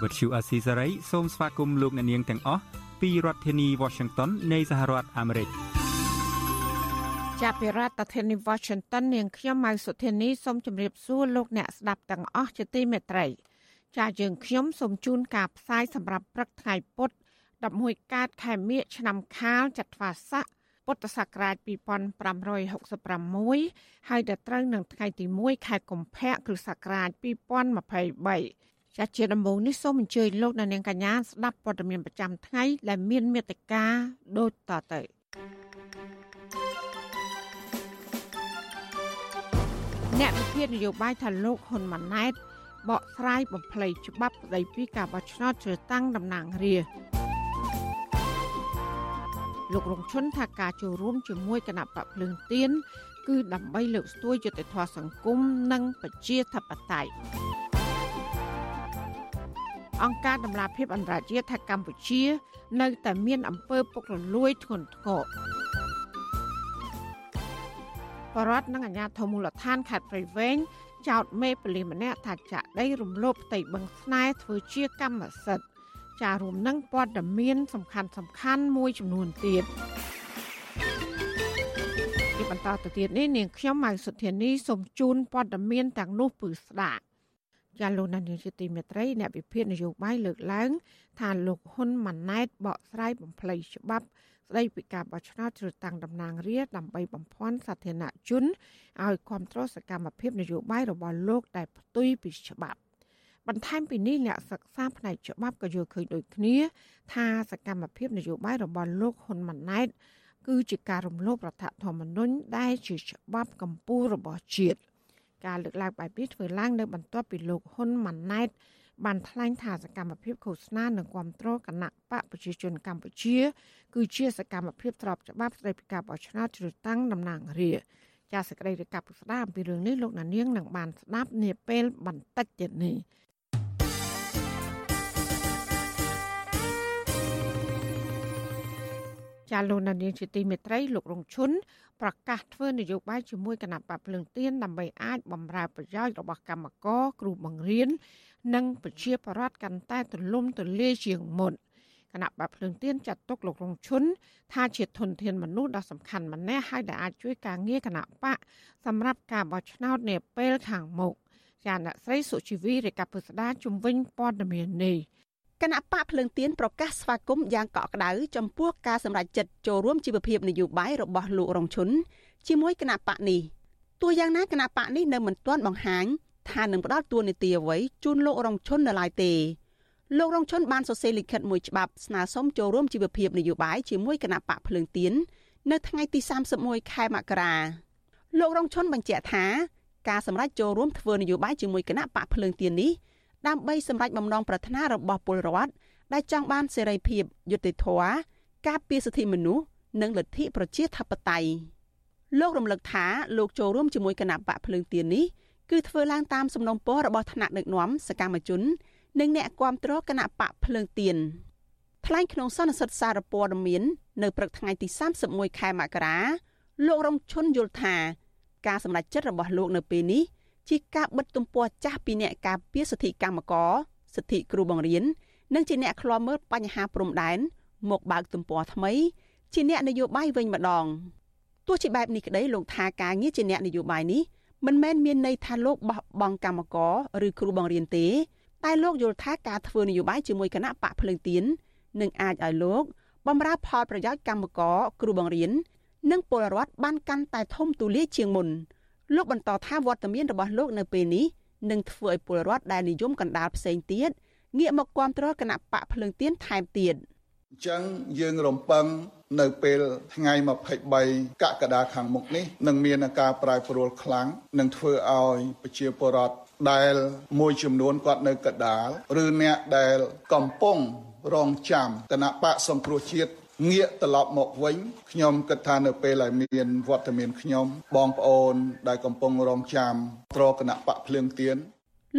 ភាសាខ្មែរ Vuthu Azizi Serai សូមស្វាគមន៍លោកអ្នកនាងទាំងអស់ពីរដ្ឋធានី Washington នៃសហរដ្ឋអាមេរិក។ចាប់ពីរដ្ឋធានី Washington នាងខ្ញុំម៉ៅសុធានីសូមជម្រាបសួរលោកអ្នកស្ដាប់ទាំងអស់ជាទីមេត្រីចាយើងខ្ញុំសូមជូនការផ្សាយសម្រាប់ព្រឹកថ្ងៃពុទ្ធ11កើតខែមិញឆ្នាំខាលចត្វាស័កពុទ្ធសករាជ2566ហើយដល់ត្រូវនឹងថ្ងៃទី1ខែកុម្ភៈគ្រិស្តសករាជ2023 ចាជាដំបូងនេះសូមអញ្ជើញលោកអ្នកនាងកញ្ញាស្ដាប់ព័ត៌មានប្រចាំថ្ងៃដែលមានមេត្តាដូចតទៅអ្នកវិភាគនយោបាយថាលោកហ៊ុនម៉ាណែតបកស្រាយបំភ្លៃច្បាប់ស្ដីពីការបោះឆ្នោតជ្រើសតាំងតំណាងរាស្ត្រលោករងឈុនថាការចូលរួមជាមួយគណៈបកភ្លើងទៀនគឺដើម្បីលើកស្ទួយយុត្តិធម៌សង្គមនិងប្រជាធិបតេយ្យ អង្គការដំឡាភិបអន្តរជាតិថាកម្ពុជា នៅតែមានអំពើពុករលួយធ្ងន់ធ្ងរបរដ្ឋនិងអាជ្ញាធរមូលដ្ឋានខេត្តព្រៃវែងចោតមេប៉ូលីសម្នាក់ថាចាក់ដីរំលោភផ្ទៃបឹងស្នេហ៍ធ្វើជាកម្មសិទ្ធិចារួមនឹងព័ត៌មាន សំខាន់សំខាន់មួយចំនួនទៀតជាបន្តទៅទៀតនេះនាងខ្ញុំម៉ៅសុធានីសូមជូនព័ត៌មានទាំងនោះពឺស្ដាប់ ចាលោកនាយកជាទីមេត្រីអ្នកវិភាគនយោបាយលើកឡើង ថាលោកហ៊ុនម៉ាណែតបកស្រាយបំភ្លៃច្បាប់ស្ដីពីការបោះឆ្នោតជ្រើសតាំងតំណាងរាស្ត្រដើម្បីបំភាន់សាធារណជនឲ្យគ្រប់គ្រងសកម្មភាពនយោបាយរបស់លោកដែលផ្ទុយពីច្បាប់បន្ថែមពីនេះអ្នកសិក្សាផ្នែកច្បាប់ក៏យល់ឃើញដូចគ្នា ថាសកម្មភាពនយោបាយរបស់លោកហ៊ុនម៉ាណែតគឺជាការរំលោភរដ្ឋធម្មនុញ្ញដែលជាច្បាប់កម្ពុជារបស់ជាតិ ការលើកឡើងបែបនេះធ្វើឡើងនៅបន្ទាប់ពីលោកហ៊ុនម៉ាណែតបានថ្លែងថាសកម្មភាពឃោសនានិងគ្រប់គ្រងគណៈបកប្រជាជនកម្ពុជា គឺជាសកម្មភាពស្របច្បាប់ស្តីពីការបោះឆ្នោតជ្រើសតាំងតំណាងរាស្ត្រចាសសេចក្តីរាយការណ៍ពុស្ដាអំពីរឿងនេះលោកណានៀងនឹងបានស្ដាប់នាពេលបន្តិចទៀតនេះ ចាលោកណានៀងជាទីមេត្រីលោករងឈុនប្រកាសធ្វើនយោបាយជាមួយគណៈបកភ្លើងទៀនដើម្បីអាចបំរើប្រយោជន៍របស់កម្មករគ្រូបង្រៀននិងប្រជាប្រដ្ឋកាន់តែទលំទលាយជាងមុនគណៈបកភ្លើងទៀនចាត់ទុកលោករងឈុនថាជាធនធានមនុស្សដ៏សំខាន់ម្នាក់ហើយដែលអាចជួយការងារគណៈបកសម្រាប់ការបោះឆ្នោតនាពេលខាងមុខចាអ្នកស្រីសុជីវីរាយការណ៍ពុស្ដាជំវិញព័ត៌មាននេះ គណៈបកភ្លើងទៀនប្រកាសស្វាគមន៍យ៉ាងកក់ក្ដៅចំពោះការសម្រេចចិត្តចូលរួមជីវភាពនយោបាយរបស់លោករងឈុនជាមួយគណៈបកនេះទោះយ៉ាងណាគណៈបកនេះនៅមិនទាន់បង្ហាញថានឹងផ្ដល់តួនាទីអ្វីជូនលោករងឈុននៅឡើយទេលោករងឈុនបានសរសេរលិខិតមួយច្បាប់ស្នើសុំចូលរួមជីវភាពនយោបាយជាមួយគណៈបកភ្លើងទៀននៅថ្ងៃទី31ខែមករាលោករងឈុនបញ្ជាក់ថាការសម្រេចចូលរួមធ្វើនយោបាយជាមួយគណៈបកភ្លើងទៀននេះ ដើម្បីសម្រេចបំណងប្រាថ្នារបស់ពលរដ្ឋដែលចង់បានសេរីភាពយុត្តិធម៌ការពារសិទ្ធិមនុស្សនិងលទ្ធិប្រជាធិបតេយ្យលោករំលឹកថាលោកចូលរួមជាមួយគណៈបកភ្លើងទៀននេះគឺធ្វើឡើងតាមសំណុំពររបស់ថ្នាក់ដឹកនាំសកម្មជន និងអ្នកគាំទ្រគណៈបកភ្លើងទៀនថ្លែងក្នុងសន្និសីទសារព័ត៌មាននៅព្រឹកថ្ងៃទី31ខែមករាលោករងឈុនយល់ថាការសម្រេចចិត្តរបស់លោកនៅពេលនេះ ជាការបិទទំព័រចាស់ពីអ្នកការពារសិទ្ធិកម្មករសិទ្ធិគ្រូបង្រៀននិងជាអ្នកឃ្លាំមើលបញ្ហាព្រំដែនមកបើកទំព័រថ្មី ជាអ្នកនយោបាយវិញម្ដងទោះជាបែបនេះក្តីលោកថាការងារជាអ្នកនយោបាយនេះមិនមែនមានន័យថាលោកបោះបង់កម្មករឬគ្រូបង្រៀនទេតែលោកយល់ថាការធ្វើនយោបាយជាមួយគណៈបកភ្លើងទៀននឹងអាចឲ្យលោកបំរើផលប្រយោជន៍កម្មករគ្រូបង្រៀននិងពលរដ្ឋបានកាន់តែធំទូលាយជាងមុន លោកបន្តថាវត្តមានរបស់លោកនៅពេលនេះនឹងធ្វើឲ្យពលរដ្ឋដែលនិយមកណ្ដាលផ្សេងទៀតងាកមកគ្រប់គ្រងគណៈបកភ្លើងទៀនថែមទៀតអញ្ចឹងយើងរំពឹងនៅពេលថ្ងៃ23កក្កដាខាងមុខនេះនឹងមានការប្រែប្រួលខ្លាំងនឹងធ្វើឲ្យប្រជាពលរដ្ឋដែលមួយចំនួនគាត់នៅកដាល ឬអ្នកដែលកំពុងរងចាំគណៈបកសង្គ្រោះជាតិ ងាកត្រឡប់មកវិញខ្ញុំគិតថានៅពេលដែលមានវត្តមានខ្ញុំបងប្អូនដែលកំពុងរងចាំត្រគណៈបកភ្លើងទៀន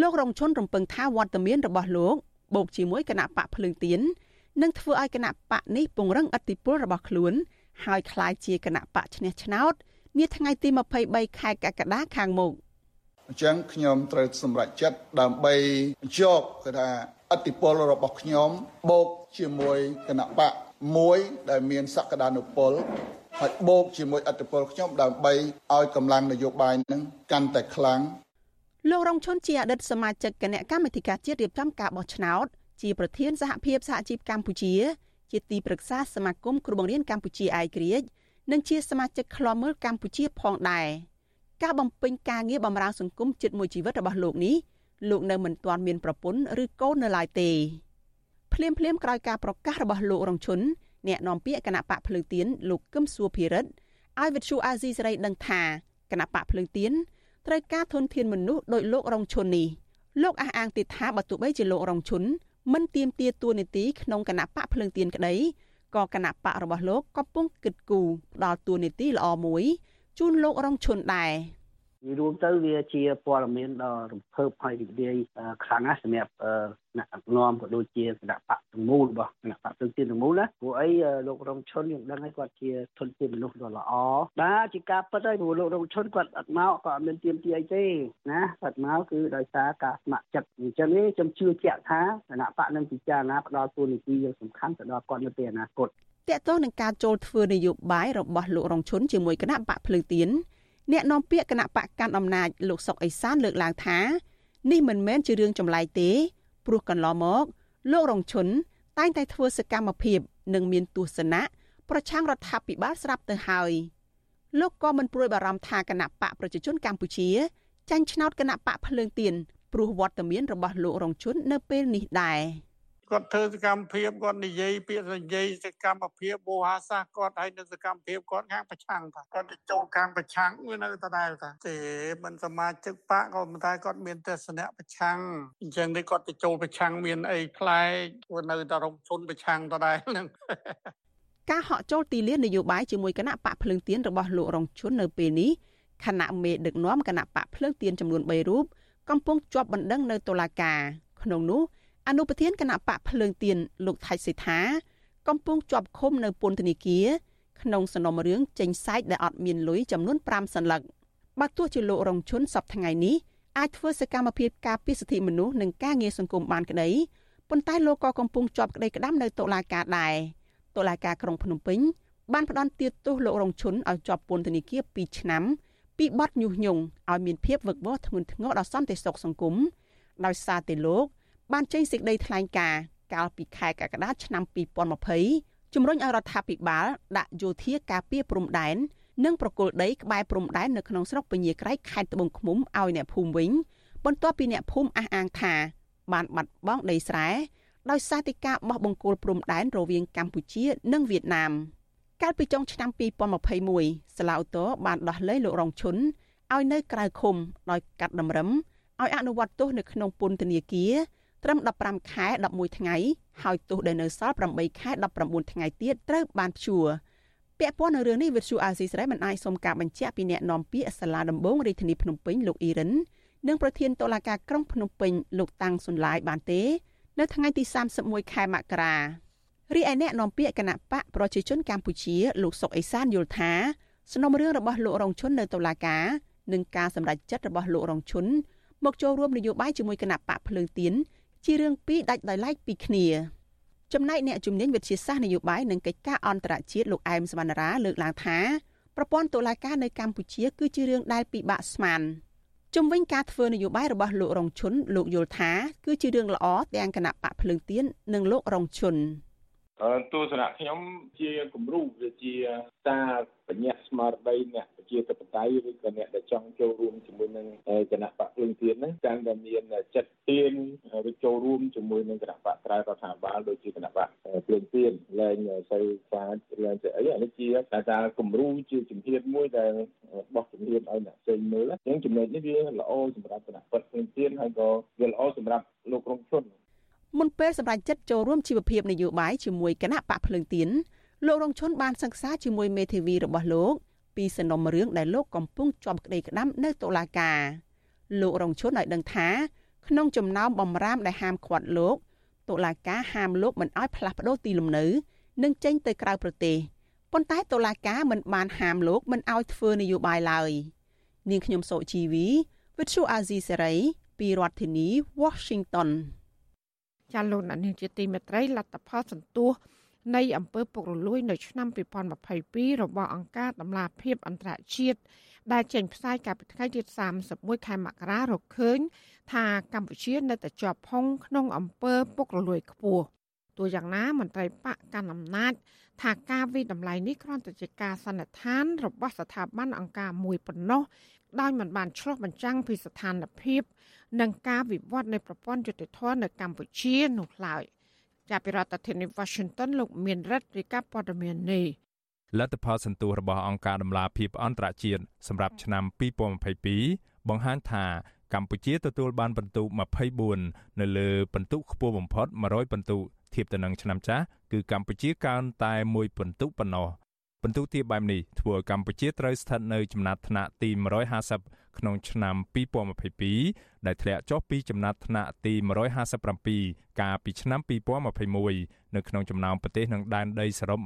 លោករងឈុនរំពឹងថាវត្តមានរបស់លោកបូកជាមួយគណៈបកភ្លើងទៀននឹងធ្វើឲ្យគណៈបកនេះពង្រឹងអធិបុលរបស់ខ្លួនហើយคล้ายជាគណៈបកឈ្នះឆ្នោតនាថ្ងៃទី23ខែកក្កដាខាងមុខអញ្ចឹងខ្ញុំត្រូវសម្រេចចិត្តដើម្បីយកគេថាអធិបុលរបស់ខ្ញុំបូកជាមួយគណៈបក មួយដែលមានសក្តានុពលហើយបូកជាមួយអធិបុលខ្ញុំដើម្បីឲ្យកម្លាំងនយោបាយនឹងកាន់តែខ្លាំងលោករងឈុនជាអតីតសមាជិកគណៈកម្មាធិការជាតិរៀបចំការបោះឆ្នោតជាប្រធានសហភាពសហជីពកម្ពុជា ជាទីប្រឹក្សាសមាគមគ្រូបង្រៀនកម្ពុជាឯករាជ្យនិងជាសមាជិកឃ្លាំមើលកម្ពុជាផងដែរការបំពេញការងារបម្រើសង្គមជិតមួយជីវិតរបស់លោកនេះលោកនៅមិនទាន់មានប្រពន្ធឬកូននៅឡើយទេ ភ្លាមភ្លាមក្រោយការប្រកាសរបស់លោករងឈុនអ្នកនាំពាក្យគណៈបកភ្លើងទៀនលោកកឹមសួភិរិទ្ធឲ្យវិទ្យុអាស៊ីសេរីដឹងថាគណៈបកភ្លើងទៀនត្រូវការធនធានមនុស្សដោយលោករងឈុននេះលោកអះអាងទៀតថាបើទោះបីជាលោករងឈុនមិនទៀមទាតួនាទីក្នុងគណៈបកភ្លើងទៀនក្តីក៏គណៈបករបស់លោកក៏ពុំគិតគូរផ្ដល់តួនាទីល្អមួយជូនលោករងឈុនដែរ និយាយរួមទៅវាជាព័ត៌មានដ៏រំភើបហើយរីករាយខ្លាំងណាស់សម្រាប់គណៈនាំក៏ដូចជាគណៈបកទាំងមូលរបស់គណៈបកទាំងទៀនទាំងមូលណាព្រោះអីលោករងឈុនយើងដឹងហើយគាត់ជាធនធានមនុស្សដ៏ល្អបាទជាការពិតហើយព្រោះលោករងឈុនគាត់អត់មកក៏អត់មានទៀមទីអីទេណាគាត់មកគឺដោយសារការស្ម័គ្រចិត្តអញ្ចឹងនេះខ្ញុំជឿជាក់ថាគណៈបកនឹងពិចារណាផ្ដល់ទូនីតិយ៉ាងសំខាន់ទៅដល់គាត់នៅពេលអនាគតតកតងនឹងការចូលធ្វើនយោបាយរបស់លោករងឈុនជាមួយគណៈបកភ្លើងទៀន អ្នកនាំពាក្យគណៈបកកាន់អំណាចលោកសុកអេសានលើកឡើងថានេះមិនមែនជារឿងចម្លែកទេព្រោះកន្លងមកលោករងឈុនតែងតែធ្វើសកម្មភាពនិងមានទស្សនៈប្រឆាំងរដ្ឋាភិបាលស្រាប់ទៅហើយលោកក៏មិនព្រួយបារម្ភថាគណៈបកប្រជាជនកម្ពុជាចាញ់ឆ្នោតគណៈបកភ្លើងទៀនព្រោះវត្តមានរបស់លោករងឈុននៅពេលនេះដែរ។ គាត់ធ្វើសកម្មភាពគាត់និយាយពាក្យនិយាយសកម្មភាពបូហាសាសគាត់ហើយនៅសកម្មភាពគាត់ខាងប្រឆាំងថាគាត់ទៅចូលខាងប្រឆាំងវានៅដដែលថាទេមិនសមាជិកបកក៏មិនតែគាត់មានទស្សនៈប្រឆាំងអញ្ចឹងនេះគាត់ទៅចូលប្រឆាំងមានអីប្លែកគាត់នៅតែរងជន់ប្រឆាំងដដែលហ្នឹងការហក់ចូលទីលាននយោបាយជាមួយគណៈបកភ្លើងទៀនរបស់លោករងជុននៅពេលនេះគណៈមេដឹកនាំគណៈបកភ្លើងទៀនចំនួន3រូបកំពុងជាប់បណ្ដឹងនៅតុលាការក្នុងនោះ អនុប្រធានគណៈបកភ្លើងទៀនលោកថៃសេដ្ឋាកំពុងជាប់ឃុំនៅពន្ធនាគារក្នុងសំណុំរឿងចេញសាច់ដែលអត់មានលុយចំនួន5សន្លឹកបើទោះជាលោករងឈុនសពថ្ងៃនេះអាចធ្វើសកម្មភាពការពារសិទ្ធិមនុស្សនិងការងារសង្គមបានក្តីប៉ុន្តែលោកក៏កំពុងជាប់ក្តីក្តាំនៅតុលាការដែរតុលាការក្រុងភ្នំពេញបានផ្តន្ទាទោសលោករងឈុនឲ្យជាប់ពន្ធនាគារ2ឆ្នាំពីបទញុះញង់ឲ្យមានភាពវឹកវរធ្ងន់ធ្ងរដល់សន្តិសុខសង្គមដោយសារតែលោក បានចេញសេចក្តីថ្លែងការណ៍កាលពីខែកក្កដាឆ្នាំ2020ជំរុញឲ្យរដ្ឋាភិបាលដាក់យោធាការពារព្រំដែននិងប្រគល់ដីក្បែរព្រំដែននៅក្នុងស្រុកពញាក្រៃខេត្តត្បូងឃ្មុំឲ្យអ្នកភូមិវិញបន្ទាប់ពីអ្នកភូមិអះអាងថាបានបាត់បង់ដីស្រែដោយសារតែការបោះបង្គោលព្រំដែនរវាងកម្ពុជានិងវៀតណាមកាលពីចុងឆ្នាំ2021សាឡាវតូបានដោះលែងលោករងឈុនឲ្យនៅក្រៅឃុំដោយកាត់តម្រឹមឲ្យអនុវត្តទោសនៅក្នុងពន្ធនាគារ ត្រឹម15ខែ11ថ្ងៃហើយទោសដែលនៅសល់8ខែ19ថ្ងៃទៀតត្រូវបានព្យួរពាក់ព័ន្ធនឹងរឿងនេះវិទ្យុអាស៊ីសេរីមិនអាចសុំការបញ្ជាក់ពីអ្នកនាំពាក្យសាលាដំបងរាជធានីភ្នំពេញលោកអ៊ីរិននិងប្រធានតុលាការក្រុងភ្នំពេញលោកតាំងសុនឡាយបានទេ នៅថ្ងៃទី31ខែមករារីឯអ្នកនាំពាក្យគណៈបកប្រជាជនកម្ពុជាលោកសុកអេសានយល់ថាសំណុំរឿងរបស់លោករងឈុននៅតុលាការនិងការសម្រេចចិត្តរបស់លោករងឈុនមកចូលរួមនយោបាយជាមួយគណៈបកភ្លើងទៀន ជារឿងពីរដាច់ដោយឡែកពីគ្នាចំណែកអ្នកជំនាញវិទ្យាសាស្ត្រនយោបាយនិងកិច្ចការអន្តរជាតិលោកអែមសវណ្ណរាលើកឡើងថាប្រព័ន្ធតុលាការនៅកម្ពុជាគឺជារឿងដែលពិបាកស្មានជំវិញការធ្វើនយោបាយរបស់លោករងឈុនលោកយល់ថា គឺជារឿងល្អទាំងគណៈបកភ្លើងទៀននិងលោករងឈុន ទស្សនៈខ្ញុំជាគំរូវាជាតាបញ្ញត្តិស្មារតីអ្នកប្រជាធិបតេយ្យឬក៏អ្នកដែលចង់ចូលរួមជាមួយនឹងគណៈបកភ្លើងទៀនហ្នឹងកាន់តែមានចិត្តទៀនឬចូលរួមជាមួយនឹងគណៈបកក្រៅរដ្ឋាភិបាលដូចជាគណៈបកភ្លើងទៀនលែងសូវខ្លាចលែងទៅអីអានេះជាតែថាគំរូជាជំហានមួយដែលបោះជំហានឲ្យអ្នកផ្សេងមើលអញ្ចឹងចំណុចនេះវាល្អសម្រាប់គណៈបព្វភ្លើងទៀនហើយក៏វាល្អសម្រាប់លោករងជន មុនពេលសម្រាប់ចិត្តចូលរួមជីវភាពនយោបាយជាមួយគណៈបកភ្លើងទៀនលោករងឈុនបានសិក្សាជាមួយមេធាវីរបស់លោកពីសំណុំរឿងដែលលោកកំពុងជាប់ក្តីក្តាំនៅតុលាការលោករងឈុនឲ្យដឹងថាក្នុងចំណោមបំរាមដែលហាមឃាត់លោកតុលាការហាមលោកមិនឲ្យផ្លាស់ប្ដូរទីលំនៅ និងចេញទៅក្រៅប្រទេសប៉ុន្តែតុលាការមិនបានហាមលោកមិនឲ្យធ្វើនយោបាយឡើយនាងខ្ញុំសូជីវីវិទ្យុអាស៊ីសេរីពីរដ្ឋធានី Washington ចាលោកអ្នកនាងជាទីមេត្រីលទ្ធផលសន្ទុះនៃអំពើពុករលួយ នៅឆ្នាំ2022របស់អង្គការដំឡាភិបអន្តរជាតិដែលចេញផ្សាយកាលពីថ្ងៃទី31ខែមករារកឃើញ ថាកម្ពុជានៅតែជាប់ផុងក្នុងអំពើពុករលួយខ្ពស់ទោះយ៉ាងណាមន្ត្រីបកកាន់អំណាចថាការវិតម្លៃនេះគ្រាន់តែជាការសន្និដ្ឋានរបស់ស្ថាប័នអង្គការមួយប៉ុណ្ណោះ ដោយមិនបានឆ្លុះបញ្ចាំងពីស្ថានភាពនិងការវិវត្តនៃប្រព័ន្ធយុតិធម៌នៅកម្ពុជានោះឡើយចាប់ពីរដ្ឋធានី Washington លោកមានរិទ្ធរាយការណ៍ព័ត៌មាននេះលទ្ធផលសន្ទុះរបស់អង្គការដំឡាភិបអន្តរជាតិសម្រាប់ឆ្នាំ2022បង្ហាញថាកម្ពុជាទទួលបានពិន្ទុ24នៅលើពិន្ទុខ្ពស់បំផុត100ពិន្ទុធៀបទៅនឹងឆ្នាំចាស់គឺកម្ពុជាកើនតែ1ពិន្ទុប៉ុណ្ណោះ ពិន្ទុទាបបែបនេះធ្វើឲ្យកម្ពុជាត្រូវស្ថិតនៅចំណាត់ថ្នាក់ទី150ក្នុងឆ្នាំ2022ដែលធ្លាក់ចុះពីចំណាត់ថ្នាក់ទី157កាលពីឆ្នាំ2021នៅក្នុងចំណោមប្រទេសនិងដែនដីសរុប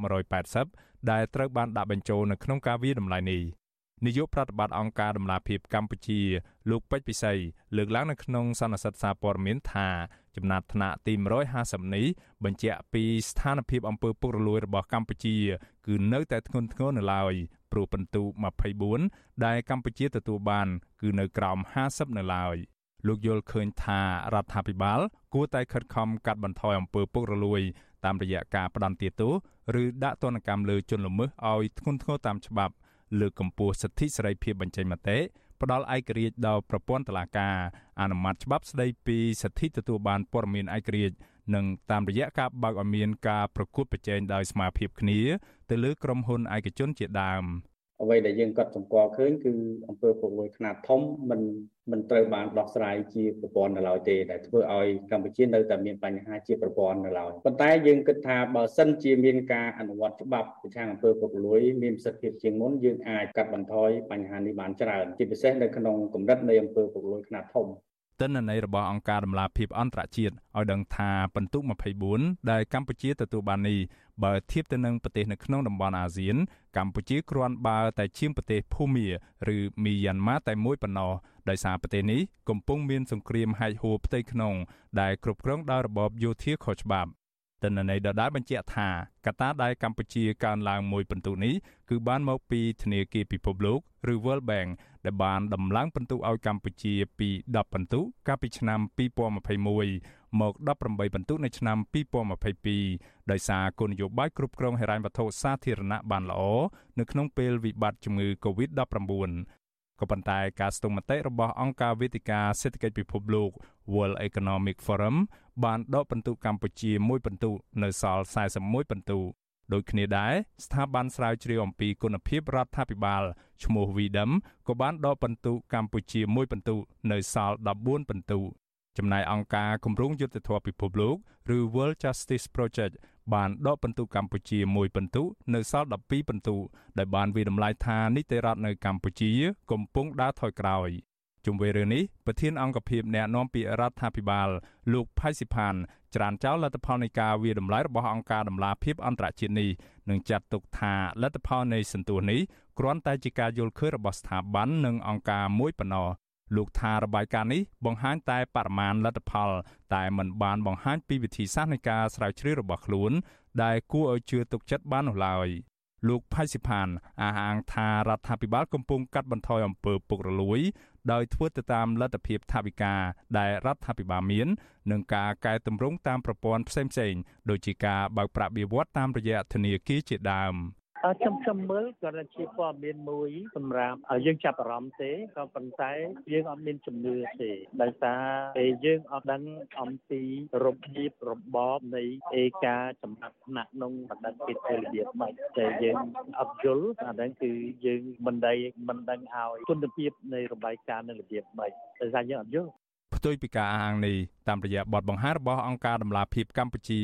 180ដែលត្រូវបានដាក់បញ្ចូលនៅក្នុងការវាយតម្លៃនេះ នាយកប្រតិបត្តិអង្គការដំឡាភិបកម្ពុជា លោកពេជ្រពិសីលើកឡើងនៅក្នុងសន្និសីទសារព័ត៌មានថាចំណាត់ថ្នាក់ទី150នេះបញ្ជាក់ពីស្ថានភាពអំពើពុករលួយរបស់កម្ពុជា គឺនៅតែធ្ងន់ធ្ងរនៅឡើយព្រោះពិន្ទុ24ដែលកម្ពុជាទទួលបាន គឺនៅក្រោម50នៅឡើយលោកយល់ឃើញថារដ្ឋាភិបាល គួរតែខិតខំកាត់បន្ថយអំពើពុករលួយតាមរយៈការផ្ដន្ទាទោសឬដាក់ទណ្ឌកម្មលើជនល្មើសឲ្យធ្ងន់ធ្ងរតាមច្បាប់ លើកកម្ពស់សិទ្ធិសេរីភាពបញ្ចេញមតិផ្ដល់ឯករាជ្យដល់ប្រព័ន្ធតុលាការអនុម័តច្បាប់ស្ដីពីសិទ្ធិទទួលបានព័ត៌មានឯករាជ្យនិងតាមរយៈការបើកឲ្យមានការប្រកួតប្រជែងដោយស្មារតីគ្នាទៅលើក្រុមហ៊ុនឯកជនជាដើម។ អ្វីដែលយើងកត់សម្គាល់ឃើញគឺអង្គើពុករលួយខ្នាតធំមិនមិនត្រូវបានដោះស្រាយជាប្រព័ន្ធនៅឡើយទេដែលធ្វើឲ្យកម្ពុជានៅតែមានបញ្ហាជាប្រព័ន្ធនៅឡើយប៉ុន្តែយើងគិតថាបើសិនជាមានការអនុវត្តច្បាប់ប្រឆាំងអង្គើពុករលួយមានប្រសិទ្ធភាពជាងមុនយើងអាចកាត់បន្ថយបញ្ហានេះបានច្រើនជាពិសេសនៅក្នុងកម្រិតនៃអង្គើពុករលួយខ្នាតធំទិន្នន័យរបស់អង្គការដំឡាភិបអន្តរជាតិឲ្យដឹងថាពិន្ទុ24ដែលកម្ពុជាទទួលបាននេះ បើធៀបទៅនឹងប្រទេសនៅក្នុងតំបន់អាស៊ាន កម្ពុជាគ្រាន់បើតែជាងប្រទេសភូមាឬមីយ៉ាន់ម៉ាតែមួយប៉ុណ្ណោះដោយសារប្រទេសនេះកំពុងមានសង្គ្រាមហែកហួរផ្ទៃក្នុងដែលគ្រប់គ្រងដោយរបបយោធាខុសច្បាប់ទិន្នន័យដដែលបញ្ជាក់ថាកត្តាដែលកម្ពុជាកើនឡើងមួយពិន្ទុនេះគឺបានមកពីធនាគារពិភពលោកឬ World Bank ដែលបានដំឡើងពិន្ទុឲ្យកម្ពុជាពី10ពិន្ទុកាលពីឆ្នាំ2021 មក18ពិន្ទុនៅឆ្នាំ2022ដោយសារគោលនយោបាយគ្រប់គ្រងហិរញ្ញវត្ថុសាធារណៈបានល្អនៅក្នុងពេលវិបត្តិជំងឺ Covid-19 ក៏ប៉ុន្តែការស្ទង់មតិរបស់អង្គការវេទិកាសេដ្ឋកិច្ចពិភពលោក World Economic Forum បានដកពិន្ទុកម្ពុជាមួយពិន្ទុនៅសល់41ពិន្ទុដូចគ្នាដែរស្ថាប័នស្រាវជ្រាវអំពីគុណភាពរដ្ឋាភិបាលឈ្មោះ Videm ក៏បានដកពិន្ទុកម្ពុជាមួយពិន្ទុនៅសល់14ពិន្ទុ ចំណែកអង្គការគម្រោងយុទ្ធភ័ពពិភពលោកឬ World Justice Project បានដកពិន្ទុកម្ពុជាមួយពិន្ទុនៅសល់12ពិន្ទុដែលបានវិដំឡាយថានីតិរដ្ឋនៅកម្ពុជា កំពុងដើរថយក្រោយជុំវិញរឿងនេះប្រធានអង្គភិបអ្នកណែនាំពាក្យរដ្ឋាភិបាល លោកផៃស៊ីផានច្រានចោលលទ្ធផលនៃការវាតម្លៃរបស់អង្គការដំឡាភិបអន្តរជាតិនេះនិងចាត់ទុកថាលទ្ធផលនៃសន្ទុះនេះគ្រាន់តែជាការយល់ឃើញរបស់ស្ថាប័ននិងអង្គការមួយប៉ុណ្ណោះ លោកថារបាយការណ៍នេះបង្ហាញតែបរិមាណលទ្ធផល តែមិនបានបង្ហាញពីវិធីសាស្ត្រនៃការស្រាវជ្រាវរបស់ខ្លួន ដែលគួរឲ្យជឿទុកចិត្តបាននោះឡើយលោកផៃស៊ីផានអះអាងថារដ្ឋាភិបាលកំពុងកាត់បន្ថយអំពើពុករលួយ ដោយធ្វើទៅតាមលទ្ធភាពថវិកាដែលរដ្ឋាភិបាលមាននិងការកែតម្រង់តាមប្រព័ន្ធផ្សេងៗដូចជាការបើកប្រាក់បៀវត្សតាមរយៈធនាគារជាដើម ខ្ញុំខ្ញុំមើលគាត់ជាព័ត៌មានមួយសម្រាប់យើងចាប់អារម្មណ៍ទេក៏ប៉ុន្តែយើងអត់មានជំនឿទេដោយសារពេលយើងអត់ដឹងអំពីរបៀបរបបនៃឯកាចំណាត់ថ្នាក់ក្នុងបណ្ដឹងពីធ្វើរបៀបម៉េចតែយើងអត់យល់អាហ្នឹងគឺយើងមិនដឹងមិនដឹងឲ្យគុណភាពនៃរបាយការណ៍នៅរបៀបម៉េចដោយសារយើងអត់យល់ ផ្ទុយពីការអះអាងនេះតាមរយៈបទបង្ហាញរបស់អង្គការដំឡាភិបកម្ពុជា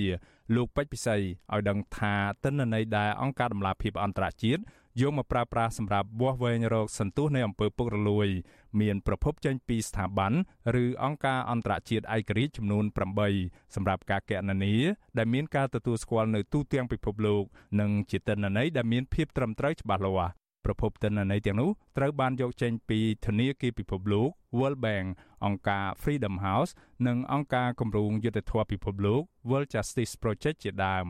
លោកពេជ្រពិសីឲ្យដឹងថាទិន្នន័យដែលអង្គការដំឡាភិបអន្តរជាតិយកមកប្រើប្រាស់សម្រាប់វាស់វែងរកសន្ទុះនៃអំពើពុករលួយ មានប្រភពចេញពីស្ថាប័នឬអង្គការអន្តរជាតិឯករាជ្យចំនួន8សម្រាប់ការកណនាដែលមានការទទួលស្គាល់នៅទូទាំងពិភពលោក និងជាទិន្នន័យដែលមានភាពត្រឹមត្រូវច្បាស់លាស់ ប្រភពទិន្នន័យទាំងនោះត្រូវបានយកចេញពីធនាគារពិភពលោក World Bank អង្គការ Freedom House និងអង្គការគម្រោងយុទ្ធធម៌ពិភពលោក World Justice Project ជាដើម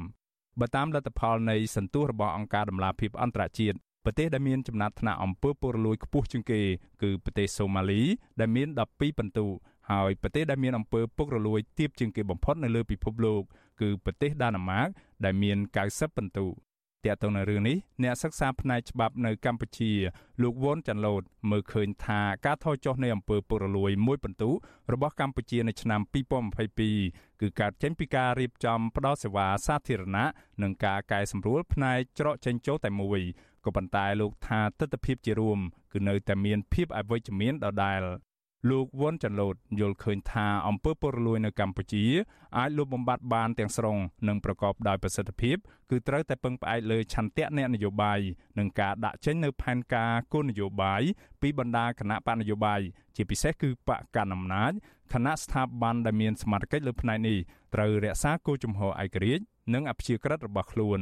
បើតាមលទ្ធផលនៃសន្ទុះរបស់អង្គការដំឡាភិបអន្តរជាតិប្រទេសដែលមានចំណាត់ថ្នាក់អំពើពុករលួយខ្ពស់ជាងគេគឺប្រទេសសូម៉ាលីដែលមាន12ពិន្ទុហើយប្រទេសដែលមានអំពើពុករលួយទាបជាងគេបំផុតនៅលើពិភពលោកគឺប្រទេសដាណឺម៉ាកដែលមាន90ពិន្ទុ ទាក់ទងនឹងរឿងនេះអ្នកសិក្សាផ្នែកច្បាប់នៅកម្ពុជាលោកវ៉ុនចាន់ឡូតមើលឃើញថាការថយចុះនៃអំពើពុករលួយមួយពិន្ទុរបស់កម្ពុជានៅឆ្នាំ2022គឺកើតចេញពីការរៀបចំផ្តល់សេវាសាធារណៈនិងការកែសម្រួលផ្នែកច្រកចេញចូលតែមួយក៏ប៉ុន្តែលោកថាទស្សនវិជ្ជាជារួមគឺនៅតែមានភាពអវិជ្ជមានដដែល លោកវ៉ុនចាន់ឡូតយល់ឃើញថាអំពើពុករលួយនៅកម្ពុជាអាចលុបបំបាត់បានទាំងស្រុងនិងប្រកបដោយប្រសិទ្ធភាពគឺត្រូវតែពឹងផ្អែកលើឆន្ទៈអ្នកនយោបាយនិងការដាក់ចេញនូវផែនការគោលនយោបាយពីបណ្ដាគណៈបកនយោបាយជាពិសេសគឺបកកណ្ដាលអំណាចគណៈស្ថាប័នដែលមានសមត្ថកិច្ចលើផ្នែកនេះត្រូវរក្សាគោលជំហរឯករាជ្យនិងអព្យាក្រឹតរបស់ខ្លួន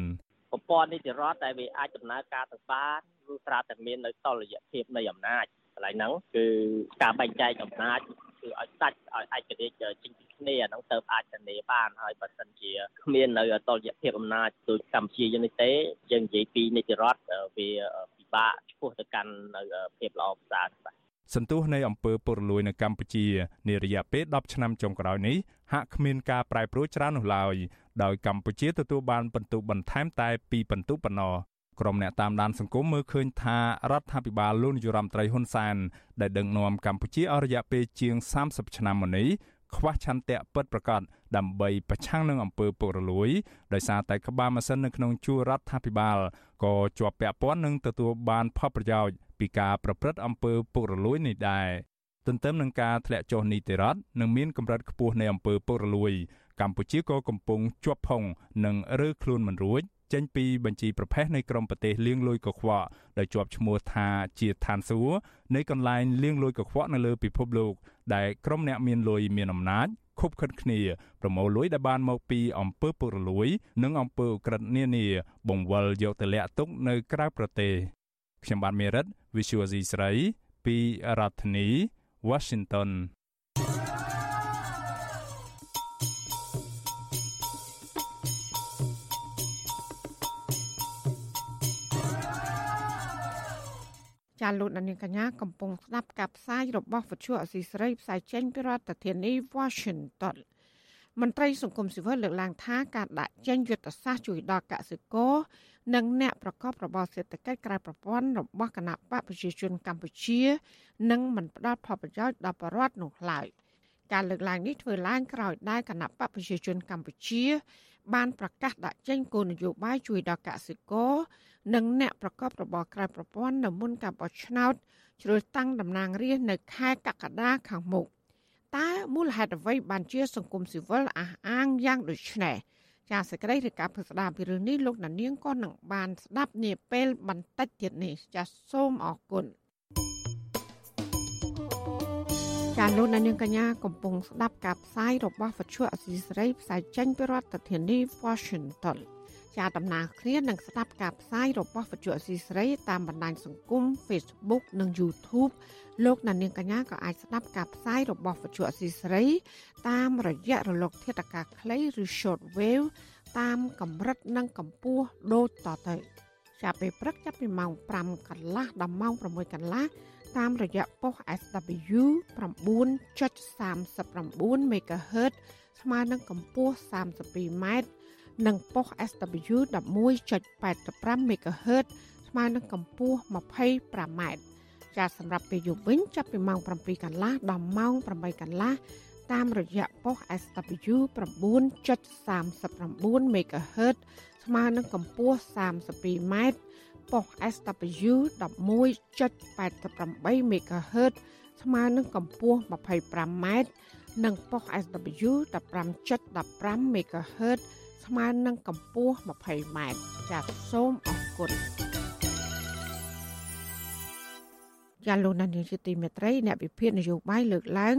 ប្រព័ន្ធនីតិរដ្ឋដែលវាអាចដំណើរការទៅបានគឺត្រាតែមាននៅតុល្យភាពនៃអំណាច កន្លែងហ្នឹងគឺការបែងចែកអំណាចគឺឲ្យសាច់ឲ្យឯករាជ្យចេញពីគ្នាហ្នឹងទៅអាចធានាបានហើយបើសិនជាគ្មាននៅតុល្យភាពអំណាចដូចកម្ពុជាយើងនេះទេយើងនិយាយពីនីតិរដ្ឋវាពិបាកឆ្ពោះទៅកាន់នៅភាពល្អប្រសើរបាទសន្ទុះនៃអំពើពុករលួយនៅកម្ពុជានារយៈពេល10ឆ្នាំចុងក្រោយនេះហាក់គ្មានការប្រែប្រួលច្រើននោះឡើយដោយកម្ពុជាទទួលបានពិន្ទុបន្ថែមតែ2ពិន្ទុប៉ុណ្ណោះ ក្រុមអ្នកតាមដានសង្គមមើលឃើញថារដ្ឋាភិបាលលោកនាយរដ្ឋមន្ត្រីហ៊ុនសែនដែលដឹកនាំកម្ពុជាអស់រយៈពេលជាង30ឆ្នាំមកនេះខ្វះឆន្ទៈពិតប្រាកដដើម្បីប្រឆាំងនឹងអំពើពុករលួយដោយសារតែក្បាលម៉ាស៊ីននៅក្នុងជួររដ្ឋាភិបាលក៏ជាប់ពាក់ព័ន្ធនឹងទទួលបានផលប្រយោជន៍ពីការប្រព្រឹត្តអំពើពុករលួយនេះដែរទន្ទឹមនឹងការធ្លាក់ចុះនីតិរដ្ឋនិងមានកម្រិតខ្ពស់នៃអំពើពុករលួយកម្ពុជាក៏កំពុងជាប់ផុងនិងរើខ្លួនមិនរួច ចេញពីបញ្ជីប្រភេទនៃក្រមប្រទេសលៀងលួយកខ្វក់ដែលជាប់ឈ្មោះថាជាឋានសួគ៌នៃកន្លែងលៀងលួយកខ្វក់នៅលើពិភពលោកដែលក្រុមអ្នកមានលុយមានអំណាចខុបខិតគ្នាប្រមូលលុយដែលបានមកពីអំពើពុករលួយ និងអំពើក្រិតនានា បង្វិលយកទៅលាក់ទុកនៅក្រៅប្រទេសខ្ញុំបាទមេរិត Visual C ស្រីពីរដ្ឋធានី Washington ចាលោកនាងកញ្ញាកំពុងស្ដាប់ការផ្សាយរបស់វិទ្យុអសីស្រីផ្សាយចេញពីរដ្ឋធានី Washington មន្ត្រីសង្គមស៊ីវិលលើកឡើងថាការដាក់ចេញយុទ្ធសាស្ត្រជួយដល់កសិករនិងអ្នកប្រកបរបរសេដ្ឋកិច្ចក្រៅប្រព័ន្ធរបស់គណៈបកប្រជាជនកម្ពុជានឹងមិនផ្ដល់ផលប្រយោជន៍ដល់ប្រជាពលរដ្ឋនោះឡើយការលើកឡើងនេះធ្វើឡើងក្រោយដែលគណៈបកប្រជាជនកម្ពុជា បានប្រកាសដាក់ចេញគោលនយោបាយជួយដល់កសិករនិងអ្នកប្រកបរបរក្រៅប្រព័ន្ធនៅមុនការបោះឆ្នោតជ្រើសតាំងតំណាងរាស្ត្រនៅខែកក្កដាខាងមុខតើមូលហេតុអ្វីបានជាសង្គមស៊ីវិលអះអាងយ៉ាងដូចនេះចាសសេចក្តីរាយការណ៍ពិស្ដារពីរឿងនេះលោកណានៀងក៏នឹងបានស្ដាប់នាពេលបន្តិចទៀតនេះចាសសូមអរគុណ ចាលោកនាងកញ្ញាកំពុងស្ដាប់ការផ្សាយរបស់វិទ្យុអសីសេរីផ្សាយចេញពីរដ្ឋធានី Washington ចាដំណើរគ្នានឹងស្ដាប់ការផ្សាយរបស់វិទ្យុអសីសេរីតាមបណ្ដាញសង្គម Facebook និង YouTube លោកអ្នកនាងកញ្ញាក៏អាចស្ដាប់ការផ្សាយរបស់វិទ្យុអសីសេរីតាមរយៈរលក ធាតុអាកាសខ្លីឬ short wave តាមកម្រិតនិងកម្ពស់ដូចតទៅចាប់ពេលព្រឹកចាប់ពីម៉ោង5កន្លះដល់ម៉ោង6កន្លះ តាមរយៈប៉ុស SW 9.39 MHz ស្មើនឹងកម្ពស់32ម៉ែត្រនិងប៉ុស SW 11.85 MHz ស្មើនឹងកម្ពស់ 25m ចាសម្រាប់ពេលយប់វិញចាប់ពីម៉ោង7កន្លះដល់ម៉ោង8កន្លះតាមរយៈប៉ុស SW 9.39 MHz ស្មើនឹងកម្ពស់ 32m ប៉ុស SW 11.88 MHz ស្មើនឹងកម្ពស់ 25m និងប៉ុស SW 15.15 MHz ស្មើនឹងកម្ពស់ 20m ចាសសូមអរគុណចាលោកនាយកជាទីមេត្រីអ្នកវិភាគនយោបាយលើកឡើង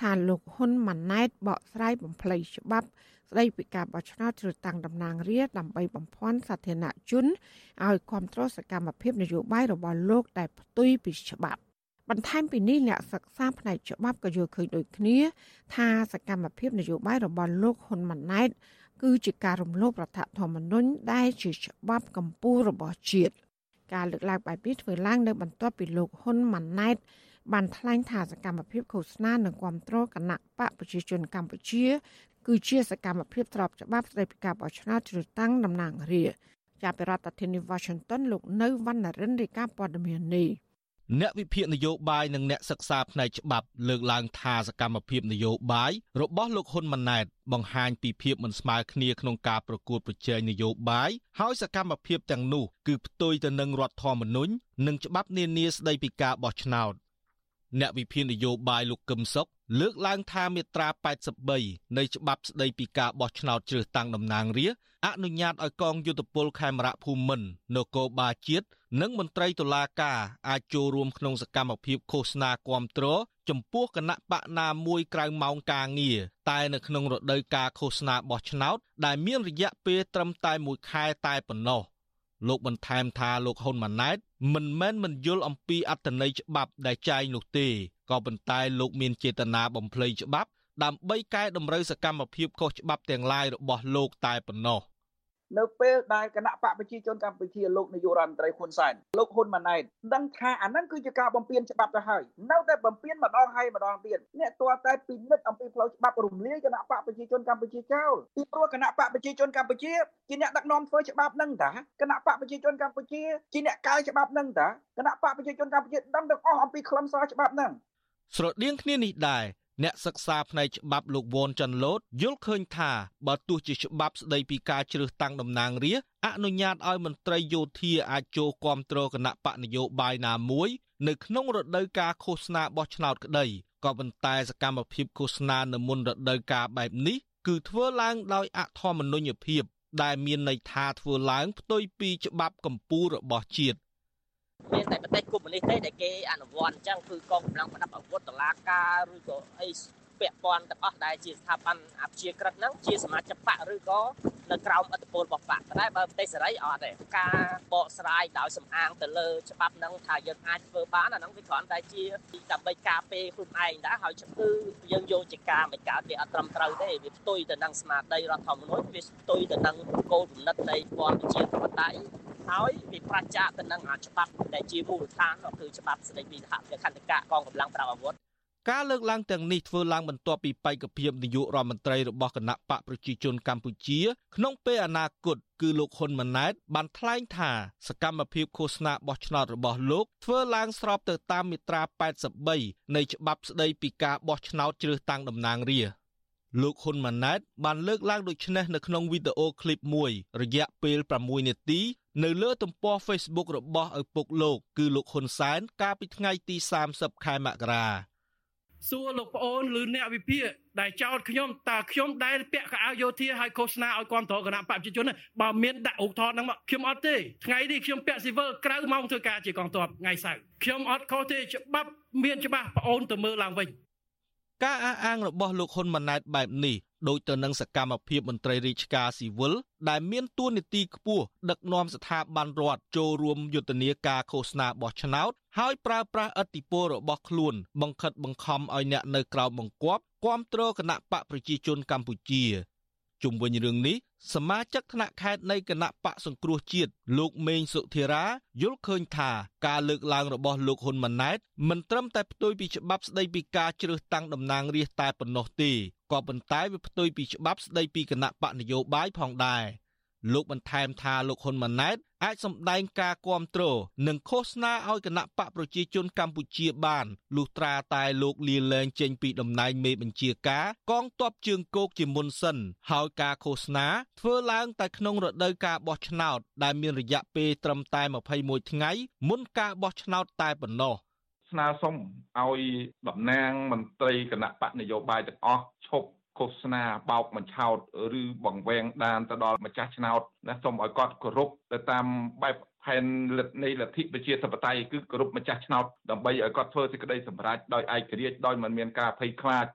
ថាលោកហ៊ុនម៉ាណែតបកស្រាយបំភ្លៃច្បាប់ ស្ដីពីការបោះឆ្នោតជ្រើសតាំងតំណាងរាស្ត្រដើម្បីបំភាន់សាធារណជនឲ្យគ្រប់គ្រងសកម្មភាពនយោបាយរបស់លោកដែលផ្ទុយពីច្បាប់បន្ថែមពីនេះអ្នកសិក្សាផ្នែកច្បាប់ក៏យល់ឃើញដូចគ្នា ថាសកម្មភាពនយោបាយរបស់លោកហ៊ុនម៉ាណែតគឺជាការរំលោភរដ្ឋធម្មនុញ្ញដែលជាច្បាប់កម្ពុជារបស់ជាតិការលើកឡើងបែបនេះធ្វើឡើងនៅបន្ទាប់ពីលោកហ៊ុនម៉ាណែត បានថ្លែងថាសកម្មភាពឃោសនានិងគ្រប់គ្រងគណៈបកប្រជាជនកម្ពុជា គឺជាសកម្មភាពស្របច្បាប់ស្តីពីការបោះឆ្នោតជ្រើសតាំងតំណាងរាស្ត្រចាប់ពីរដ្ឋធានី Washington លោកនៅវណ្ណរិនរាយការណ៍ព័ត៌មាននេះអ្នកវិភាគនយោបាយនិងអ្នកសិក្សាផ្នែកច្បាប់លើកឡើងថាសកម្មភាពនយោបាយរបស់លោកហ៊ុនម៉ាណែតបង្ហាញពីភាពមិនស្មើគ្នាក្នុងការប្រកួតប្រជែងនយោបាយហើយសកម្មភាពទាំងនោះគឺផ្ទុយទៅនឹងរដ្ឋធម្មនុញ្ញនិងច្បាប់នានាស្តីពីការបោះឆ្នោត អ្នកវិភាគនយោបាយលោកកឹមសុខលើកឡើងថាមាត្រា83នៃច្បាប់ស្តីពីការបោះឆ្នោតជ្រើសតាំងតំណាងរាស្ត្រអនុញ្ញាតឲ្យកងយុទ្ធពលខេមរៈភូមិន្ទនគរបាលជាតិនិងមន្ត្រីតុលាការអាចចូលរួមក្នុងសកម្មភាពឃោសនាគាំទ្រចំពោះគណៈបកណាមួយក្រៅម៉ោងការងារតែនៅក្នុងរដូវកាលឃោសនាបោះឆ្នោតដែលមានរយៈពេលត្រឹមតែ1ខែតែប៉ុណ្ណោះលោកបន្ថែមថាលោកហ៊ុនម៉ាណែត មិនមែនមិនយល់អំពីអត្តន័យច្បាប់ដែលចែងនោះទេក៏ប៉ុន្តែលោកមានចេតនាបំភ្លៃច្បាប់ដើម្បីកែតម្រូវសកម្មភាពខុសច្បាប់ទាំងឡាយរបស់លោកតែប៉ុណ្ណោះ នៅពេលដែលគណៈបកប្រជាជនកម្ពុជាលោកនាយករដ្ឋមន្ត្រីហ៊ុនសែនលោកហ៊ុនម៉ាណែតដឹងថាអានឹងគឺជាការបំពានច្បាប់ទៅហើយនៅតែបំពានម្ដងហើយម្ដងទៀតអ្នកទាល់តែពិនិត្យអំពីផ្លូវច្បាប់រំលាយគណៈបកប្រជាជនកម្ពុជាចោលពីព្រោះគណៈបកប្រជាជនកម្ពុជាជាអ្នកដឹកនាំធ្វើច្បាប់នឹងតាគណៈបកប្រជាជនកម្ពុជាជាអ្នកកែច្បាប់នឹងតាគណៈបកប្រជាជនកម្ពុជាដឹងទាំងអស់អំពីខ្លឹមសារច្បាប់នឹងស្រដៀងគ្នានេះដែរ អ្នកសិក្សាផ្នែកច្បាប់លោកវ៉ុនចាន់ឡូតយល់ឃើញថាបើទោះជាច្បាប់ស្ដីពីការជ្រើសតាំងតំណាងរាស្ត្រអនុញ្ញាតឲ្យមន្ត្រីយោធាអាចចូលគាំទ្រគណៈបកនយោបាយណាមួយ នៅក្នុងរដូវកាលឃោសនាបោះឆ្នោតក្តីក៏ប៉ុន្តែសកម្មភាពឃោសនានៅមុនរដូវកាលបែបនេះគឺធ្វើឡើងដោយអធម្មនុញ្ញភាពដែលមានន័យថាធ្វើឡើងផ្ទុយពីច្បាប់កម្ពុជារបស់ជាតិ មានតែប្រទេសកុម្មុយនីសទេដែលគេអនុវត្តអញ្ចឹងគឺកងកម្លាំងប្រដាប់អាវុធតឡាការឬក៏អីពាក់ព័ន្ធទាំងអស់ដែលជាស្ថាប័នអព្យាក្រឹតហ្នឹងជាសមាជិកបកឬក៏នៅក្រោមអធិបុលរបស់បកតែបើប្រទេសសេរីអត់ទេការបកស្រាយដោយសំអាងទៅលើច្បាប់ហ្នឹងថាយើងអាចធ្វើបានអាហ្នឹងវាគ្រាន់តែជាដើម្បីការពារខ្លួនឯងដែរហើយគឺយើងយកជាការមិនកើតវាអត់ត្រឹមត្រូវទេវាផ្ទុយទៅនឹងស្មារតីរដ្ឋធម្មនុញ្ញវាផ្ទុយទៅនឹងគោលគំនិតនៃព័ន្ធប្រជាធិបតេយ្យ ហើយវាប្រជាទៅនឹងច្បាប់ដែលជាមូលដ្ឋានគឺច្បាប់ស្តីពីសហភាពខណ្ឌកកងកម្លាំងប្រដាប់អាវុធការលើកឡើងទាំងនេះធ្វើឡើងបន្ទាប់ពីបេក្ខភាពនាយករដ្ឋមន្ត្រីរបស់គណៈបកប្រជាជនកម្ពុជា ក្នុងពេលអនាគតគឺលោកហ៊ុនម៉ាណែត បានថ្លែងថាសកម្មភាពឃោសនាបោះឆ្នោតរបស់លោកធ្វើឡើងស្របទៅតាមមាត្រា83នៃច្បាប់ស្តីពីការបោះឆ្នោតជ្រើសតាំងតំណាងរាស្ត្រ លោកហ៊ុនម៉ាណែតបានលើកឡើងដូចនេះនៅក្នុងវីដេអូឃ្លីបមួយ រយៈពេល6នាទី នៅលើទំព័រ Facebook របស់ឪពុកលោក គឺលោកហ៊ុនសែនកាលពីថ្ងៃទី30ខែមករាសួរលោកប្អូនឬអ្នកវិភាគដែលចោទខ្ញុំតើខ្ញុំដែលពាក់កៅអៅយោធាឲ្យឃោសនាឲ្យគ្រប់គ្រងគណៈបព្វជិជនបើមានដាក់ឧបថតហ្នឹងមកខ្ញុំអត់ទេថ្ងៃនេះខ្ញុំពាក់ស៊ីវិលក្រៅម៉ោងធ្វើការជាកងទ័ពថ្ងៃសៅរ៍ខ្ញុំអត់ខុសទេច្បាប់មានច្បាស់ប្អូនទៅមើលឡើងវិញ ការអះអាងរបស់លោកហ៊ុនម៉ាណែតបែបនេះដូចទៅនឹងសកម្មភាពមន្ត្រីរាជការស៊ីវិលដែលមានទួនាទីខ្ពស់ដឹកនាំស្ថាប័នរដ្ឋចូលរួមយុទ្ធនាការឃោសនាបោះឆ្នោតហើយប្រើប្រាស់ឥទ្ធិពលរបស់ខ្លួន បង្ខិតបង្ខំឲ្យអ្នកនៅក្រៅបង្គាប់គាំទ្រគណៈបកប្រជាជនកម្ពុជាជុំវិញរឿងនេះ សមាជិកថ្នាក់ខេត្តនៃគណៈបកសង្គ្រោះជាតិលោកមេងសុធារាយល់ឃើញថាការលើកឡើងរបស់លោកហ៊ុនម៉ាណែតមិនត្រឹមតែផ្ទុយពីច្បាប់ស្តីពីការជ្រើសតាំងតំណាងរាស្ត្រតែប៉ុណ្ណោះទេក៏ប៉ុន្តែវាផ្ទុយពីច្បាប់ស្តីពីគណៈបកនយោបាយផងដែរ លោកបន្ថែមថាលោកហ៊ុនម៉ាណែតអាចសម្ដែងការគ្រប់គ្រងនិងឃោសនាឲ្យគណៈបកប្រជាជនកម្ពុជាបានលុះត្រាតែលោកលាលែងចេញពីតំណែងមេបញ្ជាការកងទ័ពជើងគោកជាមុនសិនហើយការឃោសនាធ្វើឡើងតែក្នុងរដូវការបោះឆ្នោតដែលមានរយៈពេលត្រឹមតែ21ថ្ងៃមុនការបោះឆ្នោតតែប៉ុណ្ណោះស្នើសុំឲ្យតំណាងមន្ត្រីគណៈបកនយោបាយទាំងអស់ឈប់ ឃោសនាបោកបញ្ឆោតឬបង្វែងដានទៅដល់ម្ចាស់ឆ្នោតណាសូមឲ្យគាត់គោរពទៅតាមបែបផែនលទ្ធនៃលទ្ធិប្រជាធិបតេយ្យគឺគោរពម្ចាស់ឆ្នោតដើម្បីឲ្យគាត់ធ្វើសេចក្តីសម្រេចដោយឯករាជ្យដោយមិនមានការភ័យខ្លាច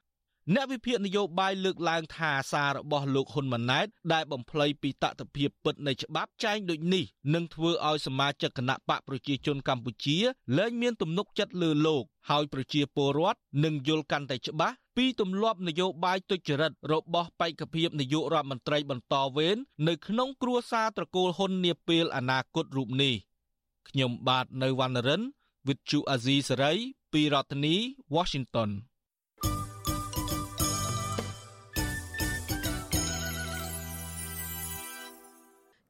អ្នកវិភាគនយោបាយលើកឡើងថាសាររបស់លោកហ៊ុនម៉ាណែតដែលបំភ្លៃពីតតិភាពពិតនៃច្បាប់ចែងដូចនេះនឹងធ្វើឲ្យសមាជិកគណៈបកប្រជាជនកម្ពុជាលែងមានទំនុកចិត្តលើលោកហើយប្រជាពលរដ្ឋនឹងយល់កាន់តែច្បាស់ ពីទម្លាប់នយោបាយទុច្ចរិតរបស់បេក្ខភាពនាយករដ្ឋមន្ត្រីបន្តវេននៅក្នុងគ្រួសារត្រកូលហ៊ុននាពេលអនាគតរូបនេះខ្ញុំបាទនៅវណ្ណរិន With Chu Azizi Saray ពីរដ្ឋធានី Washington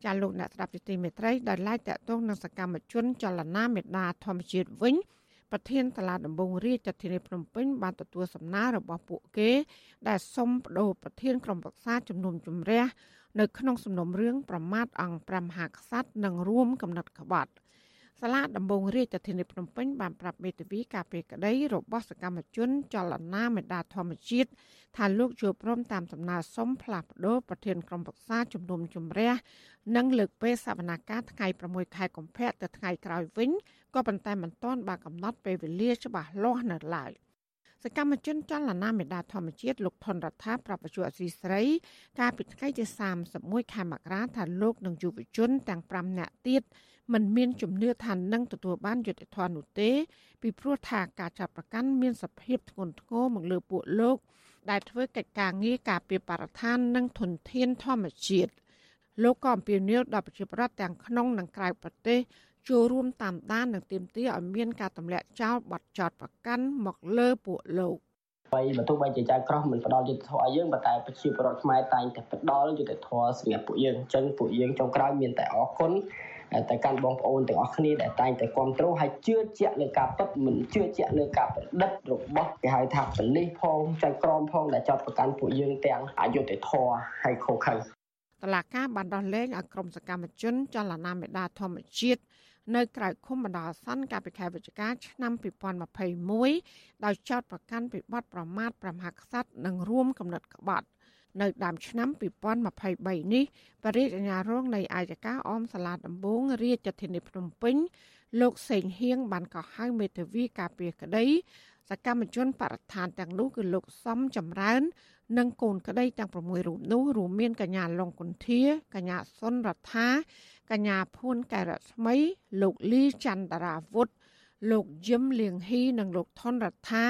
ចាលោកអ្នកស្ដាប់ទីមេត្រីដែលឡាយតាក់ទងនឹងសកម្មជនចលនាមេដាធម្មជាតិវិញ ប្រធានតឡាដំបងរាជធានីភ្នំពេញបានទទួលសំណើរបស់ពួកគេ ដែលសុំបដូរប្រធានក្រុមប្រឹក្សាជំនុំជម្រះនៅក្នុងសំណុំរឿងប្រមាថអង្គ5មហាក្សត្រនិងរួមកំណត់ក្បត់ សាលាដំបងរាជធានីភ្នំពេញបានប្រាប់មេធាវីការពីក្តីរបស់សកម្មជនចលនាមេដាធម្មជាតិថាលោកជួបព្រមតាមដំណើរសុំផ្លាស់ប្ដូរប្រធានក្រុមប្រឹក្សាជំនុំជម្រះនិងលើកពេលសវនាការថ្ងៃ6ខែកុម្ភៈទៅថ្ងៃក្រោយវិញក៏ប៉ុន្តែមិនទាន់បានកំណត់ពេលវេលាច្បាស់លាស់នៅឡើយសកម្មជនចលនាមេដាធម្មជាតិលោកថនរដ្ឋាប្រាប់បច្ចុប្បន្នអសីស្រី កាលពីថ្ងៃទី31ខែមករាថាលោកនិងយុវជនទាំង5នាក់ទៀត មិនមានជំនឿថានឹងទទួលបានយុត្តិធម៌នោះទេពីព្រោះថាការចាប់ប្រកាន់មានសភាពធ្ងន់ធ្ងរមកលើពួកលោក ដែលធ្វើកិច្ចការងារការពារបរិស្ថាននិងធនធានធម្មជាតិលោកក៏អំពាវនាវដល់ប្រជាពលរដ្ឋទាំងក្នុងនិងក្រៅប្រទេសចូលរួមតាមដាននិងទាមទារឲ្យមានការទម្លាក់ចោលបទចោតប្រកាន់មកលើពួកលោកបីបើទោះបីជាចៅក្រោះមិនផ្ដល់យុទ្ធធម៌ឲ្យយើងប៉ុន្តែប្រជាពលរដ្ឋខ្មែរតែងតែផ្ដល់យុទ្ធធម៌សម្រាប់ពួកយើងអញ្ចឹងពួកយើងចុងក្រោយមានតែអរគុណ តែកាន់បងប្អូនទាំងអស់គ្នាដែលតែងតែគ្រប់គ្រងហើយជឿជាក់លើការពិតមិនជឿជាក់លើការប្រឌិតរបស់គេហៅថាប៉លិសផងចៅក្រមផងដែលចាប់ប្រកាន់ពួកយើងទាំងអយុត្តិធម៌ហើយខុសខើតឡាការបានដោះលែងឲ្យក្រុមសកម្មជនចលនាមេដាធម្មជាតិនៅក្រៅឃុំបណ្ដោះអាសន្នកាលពីខែវិច្ឆិកាឆ្នាំ2021ដោយចោទប្រកាន់ពីបទប្រមាថប្រមាថក្សត្រនិងរួមកំណត់ក្បត់ នៅដើមឆ្នាំ2023នេះបរិយាអាជ្ញារងនៃអាយកាអមសាលាដំបងរាជធានីភ្នំពេញលោកសេងហៀងបានកោះហៅមេធាវីការពារក្តីសកម្មជនបរិស្ថានទាំងនោះគឺលោកសំចម្រើន និងកូនក្តីទាំង6រូបនោះរួមមានកញ្ញាឡុងគុន្ធា កញ្ញាសុនរដ្ឋាកញ្ញាភួនកែរស្មី លោកលីចន្ទរាវុធលោកយឹមលៀងហ៊ីនិងលោកថនរដ្ឋា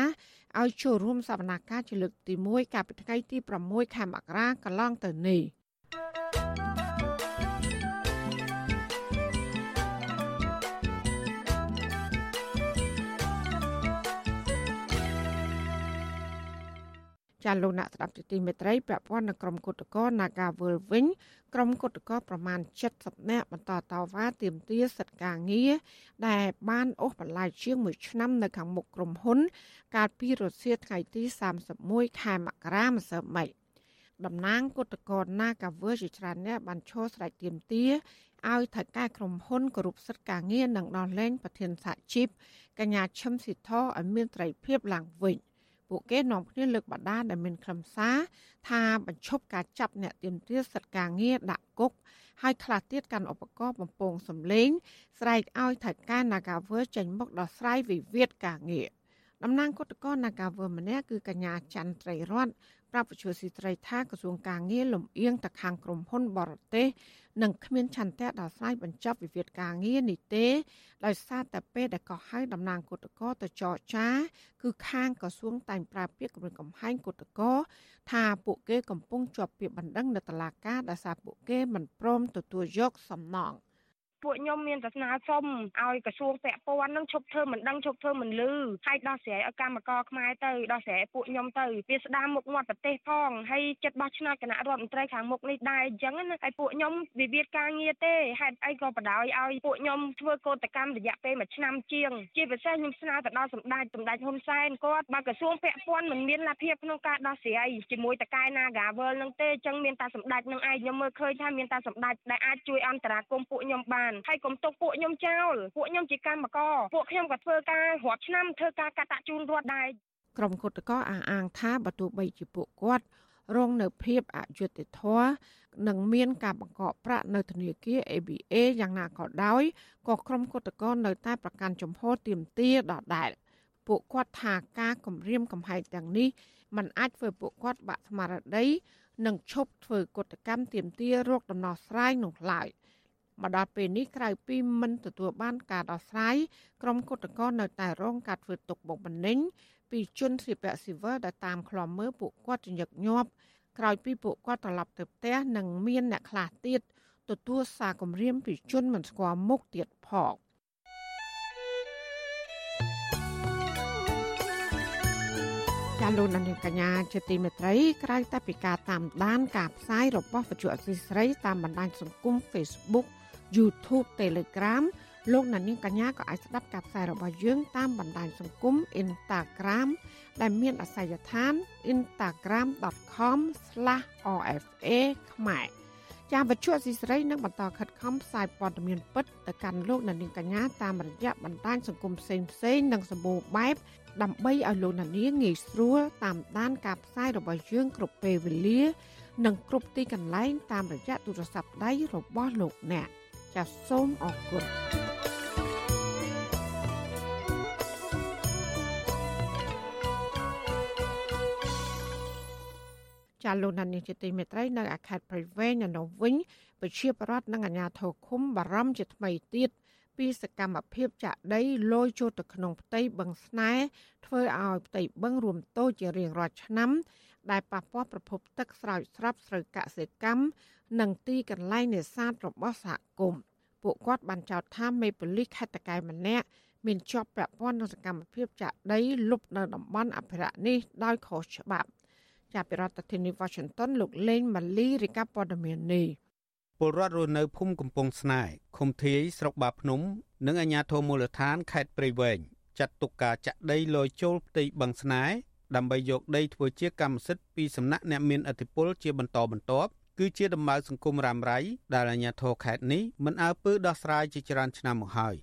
ឲ្យចូលរួមសវនកម្មជាលើកទី1កាលពីថ្ងៃទី6ខែមករាកន្លងទៅនេះ ចាលោកអ្នកស្ដាប់ទីមេត្រីពាក់ព័ន្ធនឹងក្រុមគុតកោ Nagawal វិញក្រុមគុតកោប្រមាណ70នាក់បន្តតវ៉ាទាមទារសិទ្ធិការងារដែលបានអូសបន្លាយជាង1ឆ្នាំនៅខាងមុខក្រុមហ៊ុន កាលពីរសៀលថ្ងៃទី31ខែមករាម្សិលមិញតំណាងគុតកោ Nagawal ជាច្រើនអ្នកបានឈរស្រែកទាមទារឲ្យថៅកែក្រុមហ៊ុនគោរពសិទ្ធិការងារនិងដោះលែងប្រធានសហជីពកញ្ញាឈឹមស៊ីធឲ្យមានត្រីភាពឡើងវិញ។ ពួកគេនាំគ្នាលើកបដាដែលមានខ្លឹមសារថាបញ្ឈប់ការចាប់អ្នកទាមទារសិទ្ធិការងារដាក់គុកហើយខ្លះទៀតកាន់ឧបករណ៍បំពងសម្លេង ស្រែកឲ្យថៅកែ Nagawer ចេញមុខដោះស្រាយវិវាទការងារតំណាងគឧតកោ Nagawer ម្នាក់គឺកញ្ញាច័ន្ទត្រីរតប្រាប់វិទ្យុស៊ីត្រីថាក្រសួងការងារលំអៀងទៅខាងក្រុមហ៊ុនបរទេស និងគ្មានឆន្ទៈដោះស្រាយបញ្ចប់វិវាទការងារនេះទេដោយសារតែពេលដែលកោះហៅតំណាងគឧតកោទៅចរចា គឺខាងក្រសួងតែងប្រើពាក្យគម្រាមកំហែងគឧតកោថាពួកគេកំពុងជាប់ពាក្យបណ្ដឹងនៅតុលាការដោយសារពួកគេមិនព្រមទទួលយកសំណង ពួកខ្ញុំមានតែស្នើសុំឲ្យក្រសួងពាក់ព័ន្ធនឹងឈប់ធ្វើមិនដឹងឈប់ធ្វើមិនលឺហើយដោះស្រាយឲ្យកម្មករខ្មែរទៅដោះស្រាយពួកខ្ញុំទៅវាស្ដារមុខមាត់ប្រទេសផងហើយចិត្តបោះឆ្នោតគណៈរដ្ឋមន្ត្រីខាងមុខនេះដែរអញ្ចឹងណាហើយពួកខ្ញុំវិវាទការងារទេហេតុអីក៏បដ ாய் ឲ្យពួកខ្ញុំធ្វើកោតកម្មរយៈពេលមួយឆ្នាំជាងជាពិសេសខ្ញុំស្នើទៅដល់សម្ដេចសម្ដេចហ៊ុនសែនគាត់បើក្រសួងពាក់ព័ន្ធមិនមានលទ្ធភាពក្នុងការដោះស្រាយជាមួយតកែ Nagavel នឹងទេអញ្ចឹងមានតែសម្ដេចនឹងឯងខ្ញុំមើលឃើញថាមានតែសម្ដេចដែលអាចជួយអន្តរាគមន៍ពួកខ្ញុំបានហើយកុំទុកពួកខ្ញុំចោលពួកខ្ញុំជាកម្មករពួកខ្ញុំក៏ធ្វើការរាប់ឆ្នាំធ្វើការកាត់តាក់ជូនរដ្ឋដែរក្រុមគុតកោអះអាងថាបើទោះបីជាពួកគាត់រងនៅភាពអយុត្តិធម៌និងមានការបង្កកប្រាក់នៅធនាគារ ABA យ៉ាងណាក៏ដោយក៏ក្រុមគុតកោនៅតែប្រកាន់ជំហរទៀមទាដដែលពួកគាត់ថាការគម្រាមកំហែងទាំងនេះมันអាចធ្វើពួកគាត់បាក់ស្មារតីនិងឈប់ធ្វើកតកម្មទៀមទារោគដំណោះស្រាយនោះឡើយ មកដល់ពេលនេះក្រៅពីមិនទទួលបានការដោះស្រាយក្រុមគុតកោនៅតែរងការធ្វើទុកបុកម្នេញពីជនស្លៀកពាក់ស៊ីវិលដែលតាមឃ្លាំមើលពួកគាត់ជាញឹកញាប់ក្រោយពីពួកគាត់ត្រឡប់ទៅផ្ទះនិងមានអ្នកខ្លះទៀតទទួលសារគំរាមពីជនមិនស្គាល់មុខទៀតផងាលោកនាងកញ្ញាជាទីមេត្រីក្រៅតែពីការតាមដាន ការផ្សាយរបស់វិទ្យុអសីស្រីតាមបណ្ដាញសង្គម Facebook YouTube Telegram លោកអ្នកនាងកញ្ញាក៏អាចស្ដាប់ការផ្សាយរបស់យើងតាមបណ្ដាញសង្គម Instagram ដែលមានអាសយដ្ឋាន instagram.com/rfa ខ្មែរចាវិទ្យុអសីស្រីនឹងបន្តខិតខំផ្សាយព័ត៌មានពិតទៅកាន់លោកអ្នកនាងកញ្ញាតាមរយៈបណ្ដាញសង្គមផ្សេងៗនិងសម្បូរបែបដើម្បីឲ្យលោកអ្នកនាងងាយស្រួលតាមដានការផ្សាយរបស់យើងគ្រប់ពេលវេលា និងគ្រប់ទីកន្លែងតាមរយៈទូរស័ព្ទដៃរបស់លោកអ្នក ចាសសូមអរគុណចាលោកណានីជាទីមេត្រីនៅអាខេតព្រៃវែងនៅវិញប្រជាប្រដ្ឋនិងអាជ្ញាធរឃុំបារម្ភជាថ្មីទៀតពីសកម្មភាពចាក់ដីលយចូលទៅក្នុងផ្ទៃបឹងស្នេហ៍ធ្វើឲ្យផ្ទៃបឹងរួមតូចជារៀងរាល់ឆ្នាំ ដែលប៉ះពាល់ប្រភពទឹកស្រោចស្រពស្រូវកសិកម្ម និងទីកន្លែងនេសាទរបស់សហគមន៍ពួកគាត់បានចោទថាមេប៉ូលីសខេត្តតកែម្នាក់មានជាប់ពាក់ព័ន្ធនឹងសកម្មភាពចាក់ដីលុបនៅតំបន់អភិរក្សនេះដោយខុសច្បាប់ចាប់ពីរដ្ឋធានី Washington លោកលេងម៉ាលីរាយការណ៍ព័ត៌មាននេះពលរដ្ឋរស់នៅភូមិកំពង់ស្នេហ៍ឃុំធាយស្រុកបាភ្នំ និងអាជ្ញាធរមូលដ្ឋានខេត្តព្រៃវែងចាត់ទុកការចាក់ដីលយចូលផ្ទៃបឹងស្នេហ៍ដើម្បីយកដីធ្វើជាកម្មសិទ្ធិពីសំណាក់អ្នកមានឥទ្ធិពលជាបន្តបន្ទាប់ គឺជាដំណើរសង្គមរ៉ាំរ៉ៃដែលអាជ្ញាធរខេត្តនេះមិនអើពើដោះស្រាយជាច្រើនឆ្នាំមកហើយ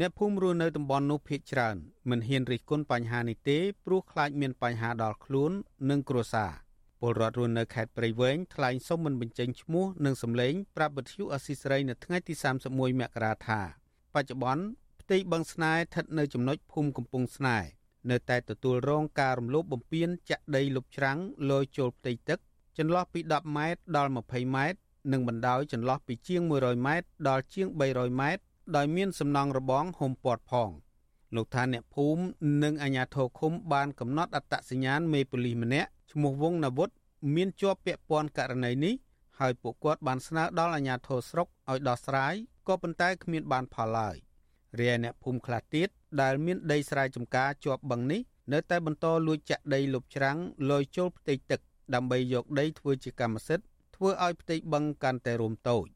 អ្នកភូមិរស់នៅតំបន់នោះភ ieck ច្រើនមិនហ៊ានរិះគន់បញ្ហានេះទេព្រោះខ្លាចមានបញ្ហាដល់ខ្លួននិងគ្រួសារពលរដ្ឋរស់នៅខេត្តព្រៃវែងថ្លែងសុំមិនបញ្ចេញឈ្មោះនិងសម្លេងប្រាប់វិទ្យុអស៊ីសេរីនៅថ្ងៃទី31មករាថា បច្ចុប្បន្នផ្ទៃបឹងស្នេហ៍ស្ថិតនៅចំណុចភូមិកំពង់ស្នេហ៍នៅតែទទួលរងការរំលោភបំពានចាក់ដីលុបច្រាំងលយចូលផ្ទៃទឹក ចន្លោះពី10ម៉ែត្រដល់20ម៉ែត្រនិងបណ្ដោយចន្លោះពីជាង100ម៉ែត្រដល់ជាង300ម៉ែត្រដោយមានសំណង់របងហុំព័ទ្ធផងលោកថាអ្នកភូមិនិងអាជ្ញាធរឃុំបានកំណត់អត្តសញ្ញាណមេប៉ូលីសម្នាក់ឈ្មោះវងណាវុធមានជាប់ពាក់ព័ន្ធករណីនេះហើយពួកគាត់បានស្នើដល់អាជ្ញាធរស្រុកឲ្យដោះស្រាយក៏ប៉ុន្តែគ្មានបានផលឡើយរាយអ្នកភូមិខ្លះទៀតដែលមានដីស្រែចម្ការជាប់បឹងនេះនៅតែបន្តលួចចាក់ដីលុបច្រាំងលយចូលផ្ទៃទឹក ដើម្បីយកដីធ្វើជាកម្មសិទ្ធិធ្វើឲ្យផ្ទៃបឹងកាន់តែរួមតូច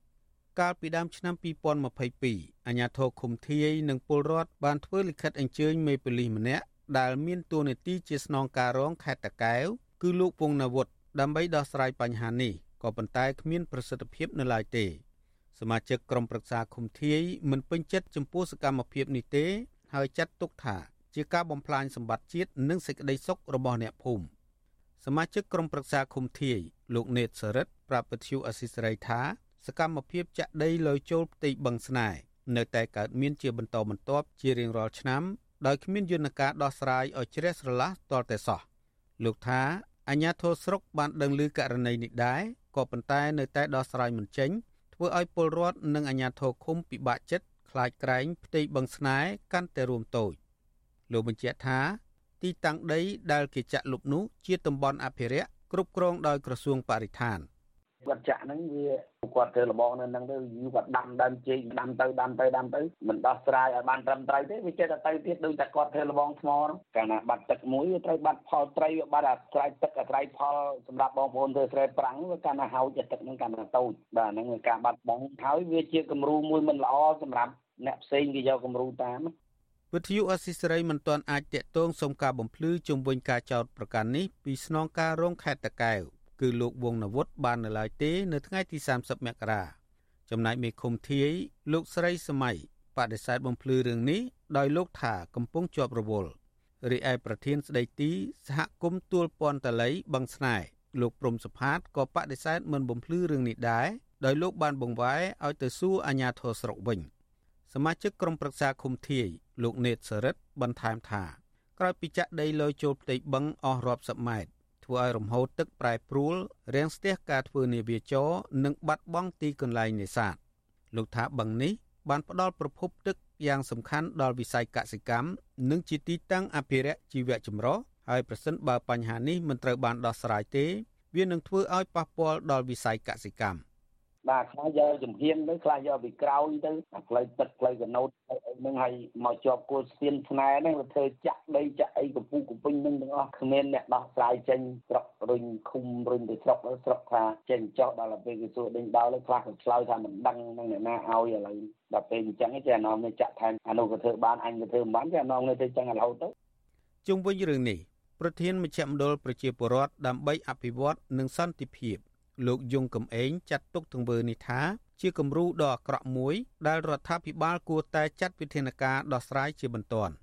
កាលពីដើមឆ្នាំ2022អាជ្ញាធរឃុំធាយនិងពលរដ្ឋបានធ្វើលិខិតអញ្ជើញមេប៉ូលីសម្នាក់ដែលមានតួនាទីជាស្នងការរងខេត្តតាកែវគឺលោកពងណាវុធដើម្បីដោះស្រាយបញ្ហានេះក៏ប៉ុន្តែគ្មានប្រសិទ្ធភាពនៅឡើយទេសមាជិកក្រុមប្រឹក្សាឃុំធាយមិនពេញចិត្តចំពោះសកម្មភាពនេះទេ ហើយចាត់ទុកថា ជាការបំផ្លាញសម្បត្តិជាតិនិងសេចក្តីសុខរបស់អ្នកភូមិ សមាជិកក្រុមប្រឹក្សាឃុំធាយលោកណេតសរិទ្ធប្រាប់វិទ្យុអស៊ីសេរីថាសកម្មភាពចាក់ដីលយចូលផ្ទៃបឹងស្នេហ៍នៅតែកើតមានជាបន្តបន្ទាប់ជារៀងរាល់ឆ្នាំដោយគ្មានយន្តការដោះស្រាយឲ្យជ្រះស្រឡះទាល់តែសោះលោកថាអាជ្ញាធរស្រុកបានដឹងឮករណីនេះដែរក៏ប៉ុន្តែនៅតែដោះស្រាយមិនចេញធ្វើឲ្យពលរដ្ឋនិងអាជ្ញាធរឃុំពិបាកចិត្តខ្លាចក្រែងផ្ទៃបឹងស្នេហ៍កាន់តែរួមតូចលោកបញ្ជាក់ថា ទីតាំងដីដែលគេចាក់លុបនោះជាតំបន់អភិរក្សគ្រប់គ្រងដោយក្រសួងបរិស្ថានគាត់ចាក់ហ្នឹងវាគាត់ធ្វើលបងនៅហ្នឹងទៅយូរគាត់ដាំដើមជែកដាំទៅដាំទៅដាំទៅមិនដោះស្រាយឲ្យបានត្រឹមត្រូវទេវាចេះតែទៅទៀតដូចតែគាត់ធ្វើលបងថ្មកាលណាបាត់ទឹកមួយវាត្រូវបាត់ផលត្រីវាបាត់អាស្រ័យទឹកអាស្រ័យផលសម្រាប់បងប្អូនធ្វើស្រែប្រាំងវាកាន់តែហោចទឹកហ្នឹងកាន់តែតូចបាទហ្នឹងវាការបាត់បង់ហើយវាជាគំរូមួយមិនល្អសម្រាប់អ្នកផ្សេងគេយកគំរូតាម វិទ្យុអស៊ីសេរីមិនទាន់អាចតាក់ទងសុំការបំភ្លឺជុំវិញការចោទប្រកាន់នេះពីស្នងការរងខេត្តតកែវគឺលោកវងនវុតបាននៅឡើយទេ នៅថ្ងៃទី30មករាចំណែកមេឃុំធាយលោកស្រីសម័យបដិសេធបំភ្លឺរឿងនេះដោយលោកថាកំពុងជាប់រវល់រីឯប្រធានស្ដីទីសហគមន៍ទួលពន្ធតល័យបឹងស្នេហ៍លោកព្រំសុផាតក៏បដិសេធមិនបំភ្លឺរឿងនេះដែរដោយលោកបានបង្វែរឲ្យទៅសួរអាជ្ញាធរស្រុកវិញសមាជិកក្រុមប្រឹក្សាឃុំធាយ លោកនេតសរិទ្ធបន្ថែមថាក្រោយពីចាក់ដីលយចូលផ្ទៃបឹងអស់រាប់សិបម៉ែត្រធ្វើឲ្យរំហូរទឹកប្រែប្រួលរាំងស្ទះការធ្វើនាវាចរនិងបាត់បង់ទីកន្លែងនេសាទលោកថាបឹងនេះបានផ្ដល់ប្រភពទឹកយ៉ាងសំខាន់ដល់វិស័យកសិកម្មនិងជាទីតាំងអភិរក្សជីវៈចម្រុះហើយប្រសិនបើបញ្ហានេះមិនត្រូវបានដោះស្រាយទេ វានឹងធ្វើឲ្យប៉ះពាល់ដល់វិស័យកសិកម្ម បាទខ្លះយកចំហៀនទៅខ្លះយកពីក្រោយទៅផ្លូវទឹកផ្លូវកណូតអីហ្នឹងហើយមកជាប់គល់ស្ទៀនស្នែហ្នឹងវាធ្វើចាក់ដីចាក់អីកំពុះកំពេញហ្នឹងទាំងអស់គ្មានអ្នកដោះស្រាយចេញស្រុករុញឃុំរុញទៅស្រុកស្រុកថាចេញចោះដល់ពេលគេសួរដេញដោលខ្លះក៏ឆ្លើយថាមិនដឹងនឹងអ្នកណាឲ្យឥឡូវដល់ពេលអញ្ចឹងចេះអានងនេះចាក់ថែមអានោះក៏ធ្វើបានអញក៏ធ្វើមិនបានចេះអានងនេះធ្វើចឹងរហូតទៅជុំវិញរឿងនេះប្រធានមជ្ឈមណ្ឌលប្រជាពលរដ្ឋដើម្បីអភិវឌ្ឍនិងសន្តិភាព លោកយងកំឯងចាត់ទុកទង្វើនេះថា ជាគំរូដ៏អាក្រក់មួយដែលរដ្ឋាភិបាលគួរតែចាត់វិធានការដោះស្រាយជាបន្ទាន់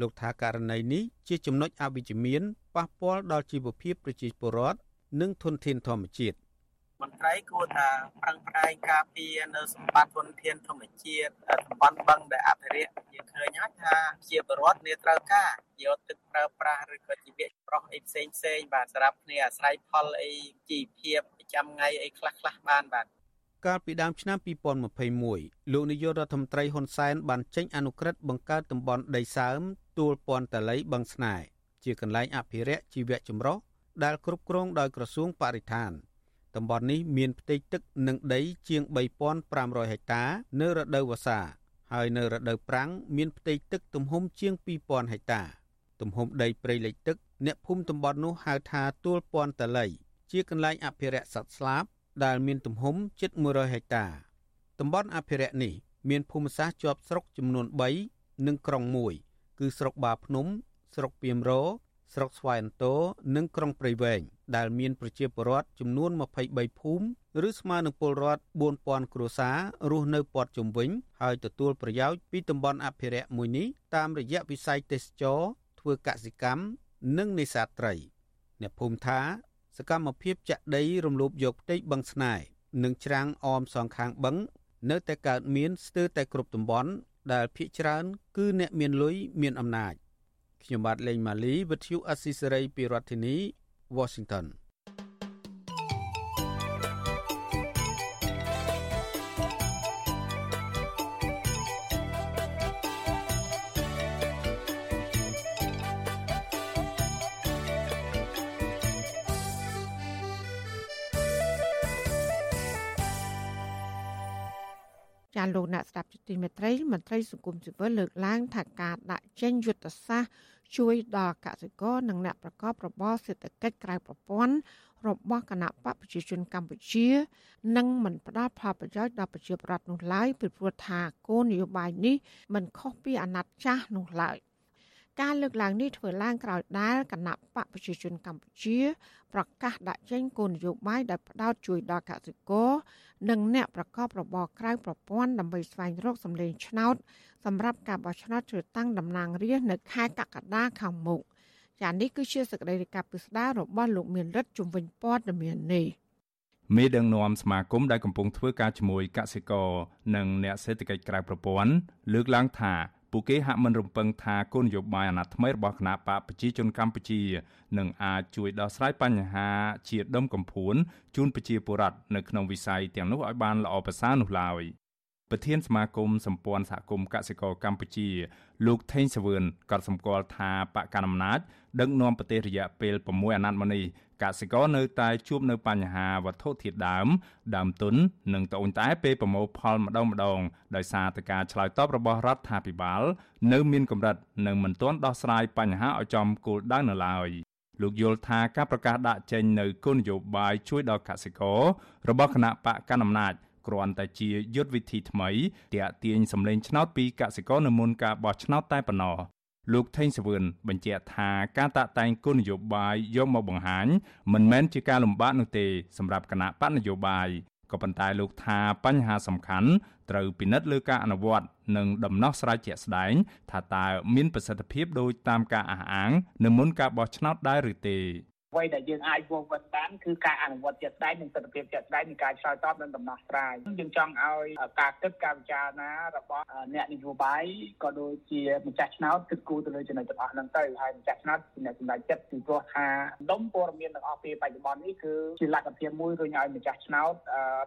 លោកថាករណីនេះជាចំណុចអវិជ្ជមានប៉ះពាល់ដល់ជីវភាពប្រជាពលរដ្ឋនិងធនធានធម្មជាតិ មន្ត្រីគួរថាប្រឹងប្រែងការពារនៅសម្បត្តិធនធានធម្មជាតិតំបន់បឹងដែលអភិរក្សយើងឃើញហើយថាជាបរដ្ឋនេះត្រូវការយកទឹកប្រើប្រាស់ឬក៏ជីវៈប្រុសអីផ្សេងផ្សេងបាទសម្រាប់គ្នាអាស្រ័យផលអីជីវភាពប្រចាំថ្ងៃអីខ្លះខ្លះបានបាទកាលពីដើមឆ្នាំ2021លោកនាយករដ្ឋមន្ត្រីហ៊ុនសែនបានចេញអនុក្រឹត្យបង្កើតតំបន់ដីសើមទួលពន្ធតល័យបឹងស្នេហ៍ជាកន្លែងអភិរក្សជីវៈចម្រុះដែលគ្រប់គ្រងដោយក្រសួងបរិស្ថាន តំបន់នេះមានផ្ទៃទឹកនិងដីជាង3500ហិកតា នៅរដូវវស្សា ហើយនៅរដូវប្រាំងមានផ្ទៃទឹកទំហំជាង2000ហិកតា ទំហំដីព្រៃលិចទឹក អ្នកភូមិតំបន់នោះហៅថាទួលពាន់តល័យជាកន្លែងអភិរក្សសត្វស្លាបដែលមានទំហំជិត100ហិកតា តំបន់អភិរក្សនេះមានភូមិសាស្ត្រជាប់ស្រុកចំនួន3និងក្រុងមួយគឺស្រុកបាភ្នំ ស្រុកពីមរ ស្រុកស្វាយអន្តរនិងក្រុងព្រៃវែង ដែលមានប្រជាពលរដ្ឋចំនួន23ភូមិឬស្មើនឹងពលរដ្ឋ4000គ្រួសាររស់នៅព័ទ្ធជុំវិញ ហើយទទួលប្រយោជន៍ពីតំបន់អភិរក្សមួយនេះតាមរយៈវិស័យទេសចរធ្វើកសិកម្មនិងនេសាទត្រី អ្នកភូមិថាសកម្មភាពចាក់ដីរំលោភយកផ្ទៃបឹងស្នេហ៍និងច្រាំងអមសងខាងបឹងនៅតែកើតមានស្ទើរតែគ្រប់តំបន់ដែលភ្នាក់ច្រើន គឺអ្នកមានលុយមានអំណាចខ្ញុំបាទលេងម៉ាលីវិទ្យុអស៊ីសេរីពីរដ្ឋធានី Washington ចាលោកអ្នកស្ដាប់ជទីមេត្រីមន្ត្រីសង្គមស៊ីវិលលើកឡើងថាការដាក់ចេញយុទ្ធសាស្ត្រ ជួយដល់កសិករនិងអ្នកប្រកបរបរសេដ្ឋកិច្ចក្រៅប្រព័ន្ធរបស់គណៈបកប្រជាជនកម្ពុជានឹងមិនផ្ដល់ផលប្រយោជន៍ដល់ប្រជាប្រដ្ឋនោះឡើយពីព្រោះថាគោលនយោបាយនេះមិនខុសពីអាណត្តិចាស់នោះឡើយ ការលើកឡើងនេះធ្វើឡើងក្រោយដែលគណៈបកប្រជាជនកម្ពុជា ប្រកាសដាក់ចេញគោលនយោបាយដែលផ្ដោតជួយដល់កសិករនិងអ្នកប្រកបរបរក្រៅប្រព័ន្ធដើម្បីស្វែងរកសម្លេងឆ្នោតសម្រាប់ការបោះឆ្នោតជ្រើសតាំងតំណាងរាស្ត្រនៅខែកក្កដាខាងមុខចានេះគឺជាសកម្មភាពពិស្ដាររបស់លោកមានរិទ្ធជំវិញព័ត៌មាននេះមេដឹកនាំសមាគមដែលកំពុងធ្វើការជាមួយកសិករនិងអ្នកសេដ្ឋកិច្ចក្រៅប្រព័ន្ធលើកឡើងថា ពួកគេហាក់មិនរំពឹងថាគោលនយោបាយអាណត្តិថ្មីរបស់គណៈបកប្រជាជនកម្ពុជានឹងអាចជួយដោះស្រាយបញ្ហាជាដុំកំភួនជូនប្រជាពលរដ្ឋនៅក្នុងវិស័យទាំងនោះឲ្យបានល្អប្រសើរនោះឡើយ ប្រធានសមាគមសម្ព័ន្ធសហគមន៍កសិករកម្ពុជា លោកថេងសវឿនក៏សម្គាល់ថាបកកណ្ដាលអំណាចដឹកនាំប្រទេសរយៈពេល6អាណត្តិមកនេះកសិករនៅតែជួបនៅបញ្ហាវត្ថុធាតុដើម ដើមទុននិងត្អូញត្អែពេលប្រមូលផលម្ដងម្ដងដោយសារតែការឆ្លើយតបរបស់រដ្ឋាភិបាល នៅមានកម្រិតនិងមិនទាន់ដោះស្រាយបញ្ហាឲ្យចំគោលដៅនៅឡើយលោកយល់ថាការប្រកាសដាក់ចេញនៅគោលនយោបាយជួយដល់កសិកររបស់គណៈបកកណ្ដាលអំណាច គ្រាន់តែជាយុទ្ធវិធីថ្មីទាក់ទាញសម្លេងឆ្នោតពីកសិករនៅមុនការបោះឆ្នោតតែប៉ុណ្ណោះលោកថេងសវឿនបញ្ជាក់ថាការតាក់តែងគោលនយោបាយយកមកបង្ហាញមិនមែនជាការលំបាកនោះទេសម្រាប់គណៈបកនយោបាយក៏ប៉ុន្តែលោកថាបញ្ហាសំខាន់ត្រូវពិនិត្យលើការអនុវត្តនិងដំណោះស្រាយជាក់ស្ដែង ថាតើមានប្រសិទ្ធភាពដោយតាមការអះអាងនៅមុនការបោះឆ្នោតដែរឬទេ អ្វីដែលយើងអាចវងវត្តបានគឺការអនុវត្តជាក់ស្ដែងនិងទស្សនវិជ្ជាជាក់ស្ដែងនៃការឆ្លើយតបនិងដំណោះស្រាយយើងចង់ឲ្យការគិតការពិចារណារបស់អ្នកនយោបាយក៏ដូចជាម្ចាស់ឆ្នោតគិតគូរទៅលើចំណុចទាំងអស់ហ្នឹងទៅហើយម្ចាស់ឆ្នោតជាអ្នកសម្រេចចិត្តពីព្រោះថាដុំព័ត៌មានទាំងអស់ពេលបច្ចុប្បន្ននេះគឺជាលទ្ធភាពមួយរុញឲ្យម្ចាស់ឆ្នោត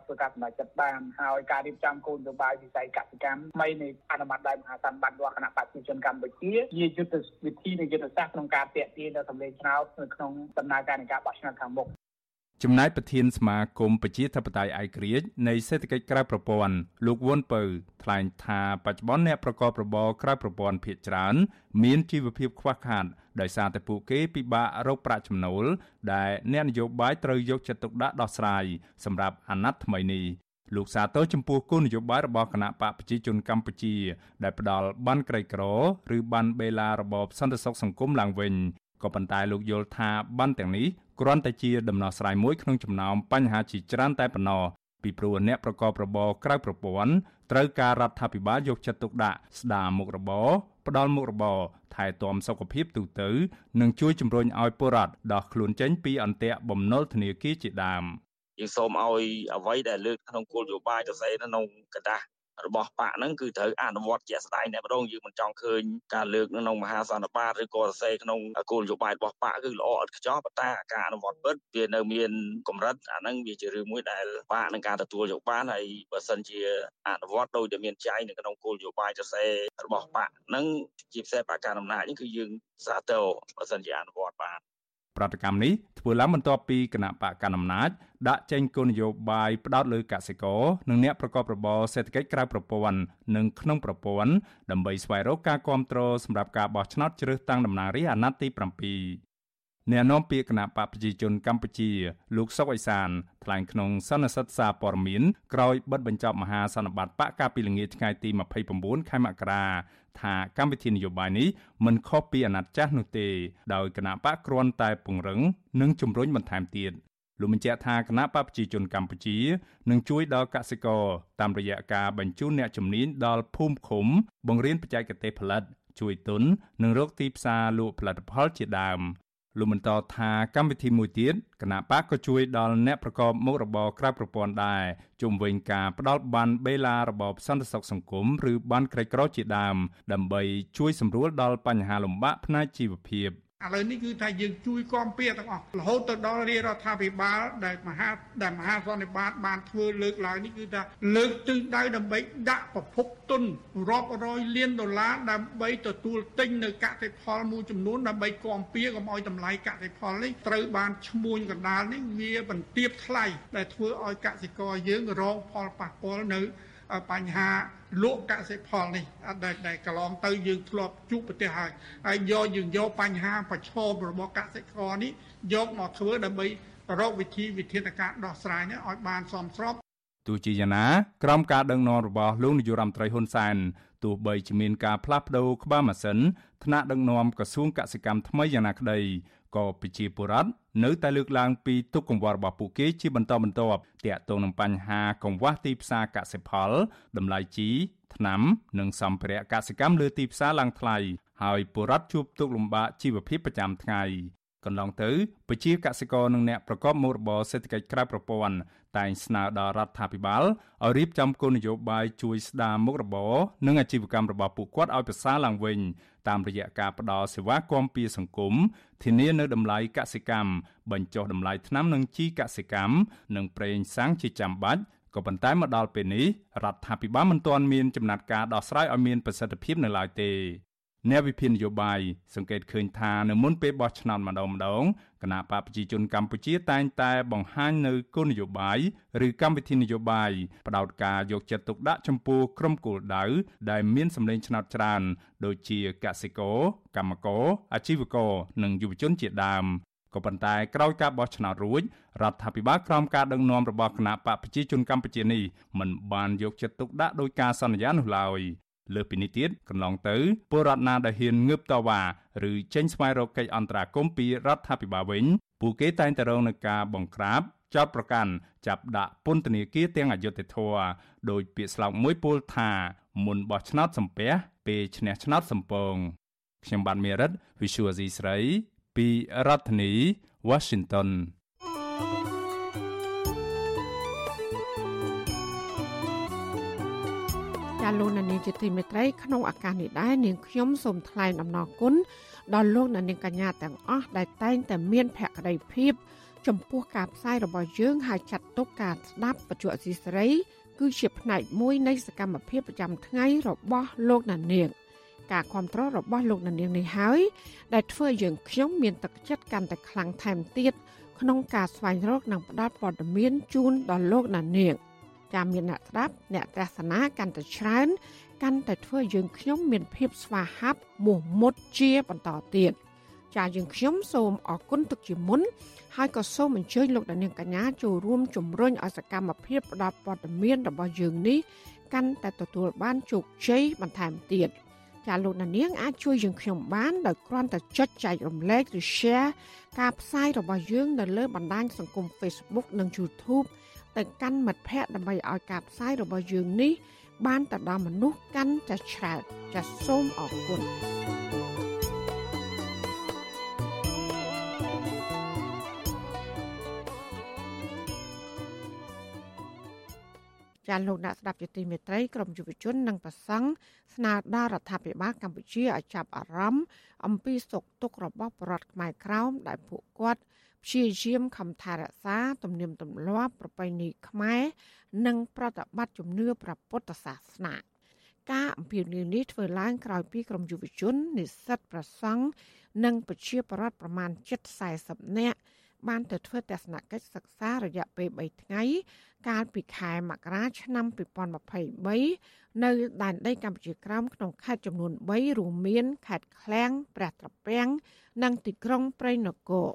ធ្វើការសម្រេចចិត្តបានហើយការរៀបចំគោលនយោបាយវិស័យកសិកម្មថ្មីនៃអនុម័តដោយមហាសម្បត្តិរបស់គណៈបព្វជិជនកម្ពុជាជាយុទ្ធវិធីនៃយុទ្ធសាស្ត្រក្នុងការតាក់ទាញដល់សម្លេងឆ្នោតនៅក្នុងដំណើរការនៃការបោះឆ្នោតខាងមុខចំណែកប្រធានសមាគមប្រជាធិបតេយ្យឯករាជ្យនៃសេដ្ឋកិច្ចក្រៅប្រព័ន្ធលោកវុនពៅថ្លែងថាបច្ចុប្បន្នអ្នកប្រកបរបរក្រៅប្រព័ន្ធភាគច្រើន មានជីវភាពខ្វះខាតដោយសារតែពួកគេពិបាករកប្រាក់ចំណូល ដែលអ្នកនយោបាយត្រូវយកចិត្តទុកដាក់ដោះស្រាយសម្រាប់អាណត្តិថ្មីនេះលោកសាទរចំពោះគោលនយោបាយរបស់គណៈបកប្រជាជនកម្ពុជា ដែលផ្ដល់បានក្រីក្រ ឬបានបេឡារបបសន្តិសុខសង្គមឡើងវិញ ក៏ប៉ុន្តែលោកយល់ថាបានទាំងនេះគ្រាន់តែជាដំណោះស្រាយមួយក្នុងចំណោមបញ្ហាជាច្រើនតែប៉ុណ្ណោះពីព្រោះអ្នកប្រកបរបរក្រៅប្រព័ន្ធត្រូវការរដ្ឋាភិបាលយកចិត្តទុកដាក់ស្ដារមុខរបរផ្ដល់មុខរបរថែទាំសុខភាពទូទៅនិងជួយជំរុញឲ្យពលរដ្ឋដោះខ្លួនចេញពីអន្ទាក់បំណុលធនាគារជាដើមយើងសូមឲ្យអ្វីដែលលើកក្នុងគោលនយោបាយទៅស្អីនៅក្នុងกระดาษ របស់បកហ្នឹងគឺត្រូវអនុវត្តជាក់ស្ដែងតែម្ដងយើងមិនចង់ឃើញការលើកនៅក្នុងមហាសន្និបាតឬក៏សរសេរក្នុងគោលនយោបាយរបស់បកគឺល្អឥតខ្ចោះប៉ុន្តែការអនុវត្តពិតវានៅមានកម្រិតអាហ្នឹងវាជារឿងមួយដែលបកនឹងការទទួលយកបានហើយបើសិនជាអនុវត្តដោយតែមានចែងនៅក្នុងគោលនយោបាយសរសេររបស់បកហ្នឹងជាពិសេសបកការអំណាចនេះគឺយើងសាទរបើសិនជាអនុវត្តបាន ប្រតិកម្មនេះធ្វើឡើងបន្ទាប់ពីគណៈបកកណ្ដាលអំណាចដាក់ចេញគោលនយោបាយផ្ដោតលើកសិករនិងអ្នកប្រកបរបរសេដ្ឋកិច្ចក្រៅប្រព័ន្ធនិងក្នុងប្រព័ន្ធដើម្បីស្វែងរកការគ្រប់គ្រងសម្រាប់ការបោះឆ្នោតជ្រើសតាំងតំណាងរាស្ត្រអាណត្តិទី7 អ្នកនាំពាក្យគណៈបកប្រជាជនកម្ពុជា លោកសុកអេសានថ្លែងក្នុងសន្និសីទសារព័ត៌មានក្រោយបិទបញ្ចប់មហាសន្និបាតបកកាលពីល្ងាចថ្ងៃទី29ខែមករាថាកម្មវិធីនយោបាយនេះមិនខុសពីអាណត្តិចាស់នោះទេដោយគណៈបកគ្រាន់តែពង្រឹងនិងជំរុញបន្ថែមទៀតលោកបញ្ជាក់ថាគណៈបកប្រជាជនកម្ពុជានឹងជួយដល់កសិករតាមរយៈការបញ្ជូនអ្នកជំនាញដល់ភូមិឃុំ បង្រៀនបច្ចេកទេសផលិត ជួយទុននិងរកទីផ្សារលក់ផលិតផលជាដើម លោកបន្តថាកម្មវិធីមួយទៀតគណៈបកក៏ជួយដល់អ្នកប្រកបមុខរបរក្រៅប្រព័ន្ធដែរជុំវិញការផ្ដល់បានបេឡារបបសន្តិសុខសង្គមឬបានក្រីក្រជាដើមដើម្បីជួយសម្រួលដល់បញ្ហាលំបាកផ្នែកជីវភាព។ ឥឡូវនេះគឺថាយើងជួយគាំពៀទាំងអស់រហូតទៅដល់រាជរដ្ឋាភិបាលដែលមហាដែលមហាសន្និបាតបានធ្វើលើកឡើងនេះគឺថាលើកទិសដៅដើម្បីដាក់ប្រភពទុនរាប់រយលានដុល្លារដើម្បីទទួលទិញនៅកសិផលមួយចំនួនដើម្បីគាំពៀកុំឲ្យតម្លៃកសិផលនេះត្រូវបានឈ្មួញកណ្ដាលនេះវាបន្ទាបថ្លៃដែលធ្វើឲ្យកសិករយើងរងផលប៉ះពាល់នៅ បញ្ហាលក់កសិផលនេះដែលដែលកន្លងទៅយើងធ្លាប់ជួបប្រទេសហើយហើយយកយើងយកបញ្ហាប្រឈមរបស់កសិករនេះយកមកធ្វើដើម្បីរកវិធីវិធានការដោះស្រាយនេះឲ្យបានសមស្រប ទោះជាយ៉ាងណាក្រោមការដឹកនាំរបស់លោកនាយរដ្ឋមន្ត្រីហ៊ុនសែនទោះបីជាមានការផ្លាស់ប្តូរក្បាលម៉ាស៊ីនថ្នាក់ដឹកនាំក្រសួងកសិកម្មថ្មីយ៉ាងណាក្តីក៏ប្រជាពលរដ្ឋនៅតែលើកឡើងពីទុកកង្វល់របស់ពួកគេជាបន្តបន្ទាប់ទាក់ទងនឹងបញ្ហាកង្វះទីផ្សារកសិផលតម្លៃជីថ្នាំនិងសម្ភារៈកសិកម្មលើទីផ្សារឡើងថ្លៃហើយពលរដ្ឋជួបទុក្ខលំបាកជីវភាពប្រចាំថ្ងៃ កន្លងទៅប្រជាកសិករនិងអ្នកប្រកបមុខរបរសេដ្ឋកិច្ចក្រៅប្រព័ន្ធតែងស្នើដល់រដ្ឋាភិបាលឲ្យរៀបចំគោលនយោបាយជួយស្ដារមុខរបរនិងអាជីវកម្មរបស់ពួកគាត់ឲ្យប្រសើរឡើងវិញតាមរយៈការផ្តល់សេវាគាំពារសង្គមធានានៅតម្លៃកសិកម្មបញ្ចុះតម្លៃថ្នាំនិងជីកសិកម្មនិងប្រេងសាំងជាចាំបាច់ក៏ប៉ុន្តែមកដល់ពេលនេះរដ្ឋាភិបាលមិនទាន់មានចំណាត់ការដោះស្រាយឲ្យមានប្រសិទ្ធភាពនៅឡើយទេ អ្នកវិភាគនយោបាយសង្កេតឃើញថានៅមុនពេលបោះឆ្នោតម្ដងម្ដងគណៈបកប្រជាជនកម្ពុជាតែងតែបង្ហាញនៅគោលនយោបាយឬកម្មវិធីនយោបាយផ្ដោតការយកចិត្តទុកដាក់ចំពោះក្រុមគោលដៅដែលមានសម្លេងឆ្នោតច្រើន ដូចជាកសិករកម្មករអាជីវករនិងយុវជនជាដើមក៏ប៉ុន្តែក្រោយការបោះឆ្នោតរួចរដ្ឋាភិបាលក្រោមការដឹកនាំរបស់គណៈបកប្រជាជនកម្ពុជានេះមិនបានយកចិត្តទុកដាក់ដោយការសន្យានោះឡើយ លើសពីនេះទៀតកន្លងទៅពលរដ្ឋណាដែលហ៊ានងើបតវ៉ាឬចេញស្វែងរកកិច្ចអន្តរាគមន៍ពីរដ្ឋាភិបាលវិញពួកគេតែងតែរងនឹងការបង្ក្រាបចោតប្រកាន់ចាប់ដាក់ពន្ធនាគារទាំងអយុត្តិធម៌ដោយពាក្យស្លោកមួយពោលថា មុនបោះឆ្នោតសំពះពេលឈ្នះឆ្នោតសំពងខ្ញុំបានមេរិត Visual C ស្រីពីរដ្ឋធានី Washington ចាលោកនាងជាទីមេត្រីក្នុងឱកាសនេះដែរនាងខ្ញុំសូមថ្លែងអំណរគុណដល់លោកនាងកញ្ញាទាំងអស់ដែលតែងតែមានភក្ដីភាព ចំពោះការផ្សាយរបស់យើងហើយចាត់ទុកការស្ដាប់បច្ចុប្បន្នស៊ីសេរីគឺជាផ្នែកមួយនៃសកម្មភាពប្រចាំថ្ងៃរបស់លោកនាងការគ្រប់គ្រងរបស់លោកនាងនេះហើយដែលធ្វើឲ្យយើងខ្ញុំមានទឹកចិត្តកាន់តែខ្លាំងថែមទៀតក្នុងការស្វែងរកនិងផ្តល់ព័ត៌មានជូនដល់លោកនាង ចាំមានអ្នកស្ដាប់អ្នកទស្សនាកាន់តែច្រើនកាន់តែធ្វើយើងខ្ញុំមានភាពស្វាហាប់មោះមុតជាបន្តទៀតចាយើងខ្ញុំសូមអរគុណទុកជាមុនហើយក៏សូមអញ្ជើញលោកដានៀងកញ្ញាចូលរួមជំរុញឲ្យសកម្មភាពផ្តល់ព័ត៌មានរបស់យើងនេះកាន់តែទទួលបានជោគជ័យបន្ថែមទៀតចាលោកដានៀងអាចជួយយើងខ្ញុំបានដោយគ្រាន់តែចុចចែករំលែកឬ share ការផ្សាយរបស់យើងនៅលើបណ្ដាញសង្គម Facebook និង YouTube ទៅកាន់មិត្តភ័ក្តិដើម្បីឲ្យការផ្សាយរបស់យើងនេះ បានទៅដល់មនុស្សកាន់តែច្រើនចាសសូមអរគុណចាលោកអ្នកស្ដាប់យុតិមេត្រីក្រមយុវជននិងប្រសង់ស្នើដល់រដ្ឋាភិបាលកម្ពុជាឲ្យចាប់អារម្មណ៍អំពីសុខទុក្ខរបស់ប្រជារដ្ឋខ្មែរក្រោមដែលពួកគាត់ ព្យាយាមខំថែរក្សាទំនៀមទម្លាប់ប្រពៃណីខ្មែរនិងប្រតិបត្តិជំនឿព្រះពុទ្ធសាសនាការអំពាវនាវនេះធ្វើឡើងក្រោយពីក្រមយុវជននិស្សិតប្រសង់និងប្រជាប្រដ្ឋប្រមាណ740នាក់បានទៅធ្វើទស្សនកិច្ចសិក្សារយៈពេល3ថ្ងៃ កាលពីខែមករាឆ្នាំ2023នៅដែនដីកម្ពុជាក្រោមក្នុងខេត្តចំនួន3រួមមានខេត្តឃ្លាំងព្រះត្រពាំងនិងទីក្រុងព្រៃនគរ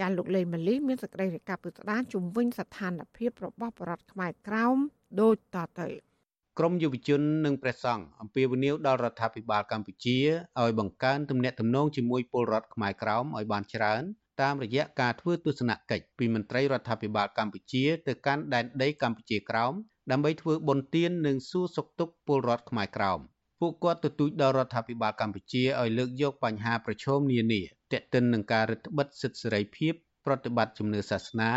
ចាលោកលេម៉ាលីមានសេចក្តីរាយការណ៍ពិស្ដារជំវិញស្ថានភាពរបស់បរដ្ឋខ្មែរក្រោមដូចតទៅក្រមយុវជននិងព្រះសង្ឃអំពាវនាវដល់រដ្ឋាភិបាលកម្ពុជាឲ្យបង្កើនទំនាក់ទំនងជាមួយពលរដ្ឋខ្មែរក្រោមឲ្យបានច្រើនតាមរយៈការធ្វើទស្សនកិច្ចពីមន្ត្រីរដ្ឋាភិបាលកម្ពុជាទៅកាន់ដែនដីកម្ពុជាក្រោមដើម្បីធ្វើបុណ្យទាននិងសួរសុខទុក្ខពលរដ្ឋខ្មែរក្រោមពួកគាត់ទទូចដល់រដ្ឋាភិបាលកម្ពុជាឲ្យលើកយកបញ្ហាប្រឈមនានា ទាក់ទិននឹងការរឹតបន្តឹងសិទ្ធិសេរីភាពប្រតិបត្តិជំនឿសាសនា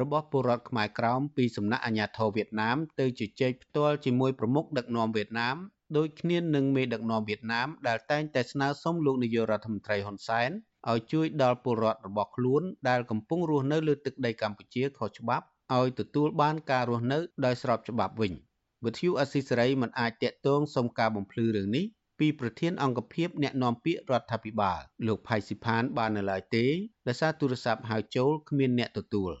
របស់ពលរដ្ឋខ្មែរក្រោមពីសំណាក់អាជ្ញាធរវៀតណាមទៅជជែកផ្ទាល់ជាមួយប្រមុខដឹកនាំវៀតណាមដោយគ្នានឹងមេដឹកនាំវៀតណាមដែលតែងតែស្នើសុំលោកនាយករដ្ឋមន្ត្រីហ៊ុនសែនឲ្យជួយដល់ពលរដ្ឋរបស់ខ្លួនដែលកំពុងរស់នៅលើទឹកដីកម្ពុជាខុសច្បាប់ឲ្យទទួលបានការរស់នៅដោយស្របច្បាប់វិញវិទ្យុអស៊ីសេរីមិនអាចតាក់ទងសុំការបំភ្លឺរឿងនេះ ពីប្រធានអង្គភិបអ្នកណែនាំពាក្យរដ្ឋាភិបាល លោកផៃស៊ីផាន បាននៅឡើយទេដោយសារទូរស័ព្ទហៅចូលគ្មានអ្នកទទួល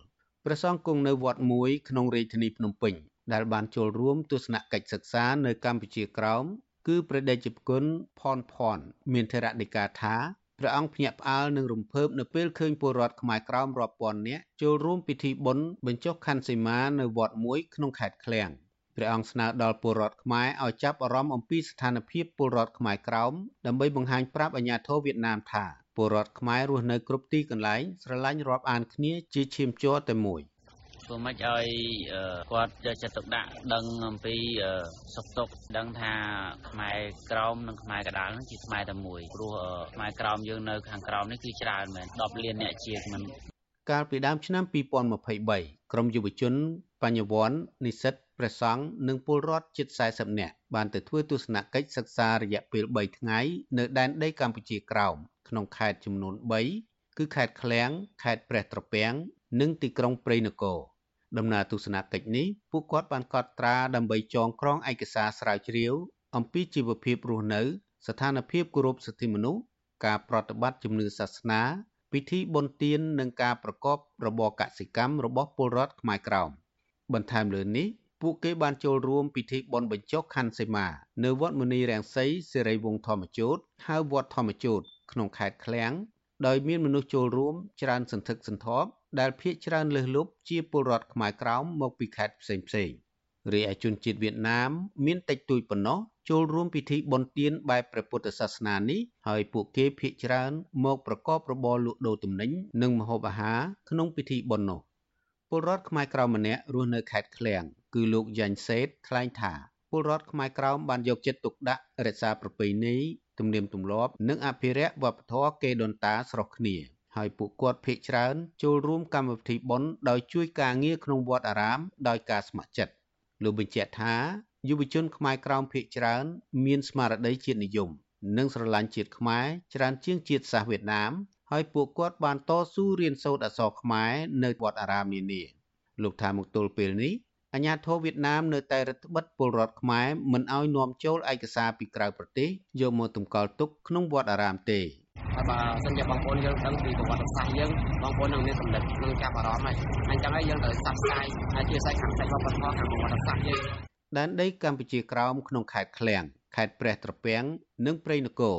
ព្រះសង្ឃគង់នៅវត្តមួយក្នុងរាជធានីភ្នំពេញដែលបានចូលរួមទស្សនកិច្ចសិក្សានៅកម្ពុជាក្រោមគឺព្រះដេចប្រគុណផនផន មានធរណីកាថាព្រះអង្គភ្ញាក់ផ្អើលនឹងរំភើបនៅពេលឃើញពលរដ្ឋខ្មែរក្រោមរាប់ពាន់នាក់ចូលរួមពិធីបុណ្យបញ្ចុះខណ្ឌសីមានៅវត្តមួយក្នុងខេត្តឃ្លាំង ព្រះអង្គស្នើដល់ពលរដ្ឋខ្មែរឲ្យចាប់អារម្មណ៍អំពីស្ថានភាពពលរដ្ឋខ្មែរក្រោមដើម្បីបង្ហាញប្រាប់អាជ្ញាធរវៀតណាមថាពលរដ្ឋខ្មែររស់នៅគ្រប់ទីកន្លែងស្រឡាញ់រាប់អានគ្នាជាឈាមជ័រតែមួយធ្វើម៉េចឲ្យគាត់យកចិត្តទុកដាក់ដឹងអំពីសុខទុក្ខដឹងថាខ្មែរក្រមនិងខ្មែរកដាលនឹងជាខ្មែរតែមួយព្រោះខ្មែរក្រមយើងនៅខាងក្រោមនេះគឺច្រើនមែន10លានអ្នកជាមិនកាលពីដើមឆ្នាំ2023ក្រមយុវជន បញ្ញវន្តនិស្សិត ព្រះសង្ឃនិងពលរដ្ឋជិត40នាក់បានទៅធ្វើទស្សនកិច្ចសិក្សារយៈពេល3ថ្ងៃនៅដែនដីកម្ពុជាក្រោមក្នុងខេត្តចំនួន3គឺខេត្តឃ្លាំងខេត្តព្រះត្រពាំងនិងទីក្រុងព្រៃនគរដំណើរទស្សនកិច្ចនេះពួកគាត់បានកត់ត្រាដើម្បីចងក្រងឯកសារស្រាវជ្រាវ អំពីជីវភាពរស់នៅ ស្ថានភាពគោរពសិទ្ធិមនុស្សការប្រតិបត្តិជំនឿសាសនា ពិធីបុណ្យទាននិងការប្រកបរបរកសិកម្មរបស់ពលរដ្ឋខ្មែរក្រោមបន្ថែមលើនេះ ពួកគេបានចូលរួមពិធីបុណ្យបញ្ចុះខន្ធសីមា នៅវត្តមុនីរាំងសីសេរីវង្សធម្មជូតហៅវត្តធម្មជូតក្នុងខេត្តឃ្លាំងដោយមានមនុស្សចូលរួមច្រើនសន្ធឹកសន្ធាប់ដែលភ ieck ច្រើនលើសលប់ជាពលរដ្ឋខ្មែរក្រោមមកពីខេត្តផ្សេងផ្សេងរីឯជនជាតិវៀតណាមមានតិចតួចប៉ុណ្ណោះចូលរួមពិធីបុណ្យទានបែបព្រះពុទ្ធសាសនានេះហើយពួកគេភ ieck ច្រើនមកប្រកបរបរលក់ដូរទំនិញនិងម្ហូបអាហារក្នុងពិធីបុណ្យនោះពលរដ្ឋខ្មែរក្រៅម្នាក់រស់នៅខេត្តឃ្លាំង គឺលោកយ៉ាញ់សេតថ្លែងថាពលរដ្ឋខ្មែរក្រៅបានយកចិត្តទុកដាក់រក្សាប្រពៃណីទំនៀមទម្លាប់និងអភិរក្សវប្បធម៌កេរដូនតាស្រុះគ្នាហើយពួកគាត់ភ័យច្រើនចូលរួមកម្មវិធីបុណ្យដោយជួយការងារក្នុងវត្តអារាមដោយការស្ម័គ្រចិត្តលោកបញ្ជាក់ថាយុវជនខ្មែរក្រោមភ័យច្រើន មានស្មារតីជាតិនិយម និងស្រឡាញ់ជាតិខ្មែរច្រើនជាងជាតិសាសន៍វៀតណាមហើយពួកគាត់បានតស៊ូរៀនសូត្រអក្សរខ្មែរនៅវត្តអារាមនានាលោកថាមកទល់ពេលនេះ អាញាធរវៀតណាមនៅតែរដ្ឋបិទពលរដ្ឋខ្មែរមិនឲ្យនាំចូលឯកសារពីក្រៅប្រទេសយកមកតម្កល់ទុកក្នុងវត្តអារាមទេហើយបើសិនជាបងប្អូនយើងដឹងពីប្រវត្តិសាស្ត្រយើងបងប្អូននឹងមានសម្ដេចនឹងចាប់អារម្មណ៍ហើយអញ្ចឹងហើយយើងត្រូវផ្សព្វផ្សាយហើយជាសាច់ខាងផ្នែកវប្បធម៌ខាងប្រវត្តិសាស្ត្រយើងដែនដីកម្ពុជាក្រោមក្នុងខេត្តឃ្លាំងខេត្តព្រះត្រពាំងនិងព្រៃនគរ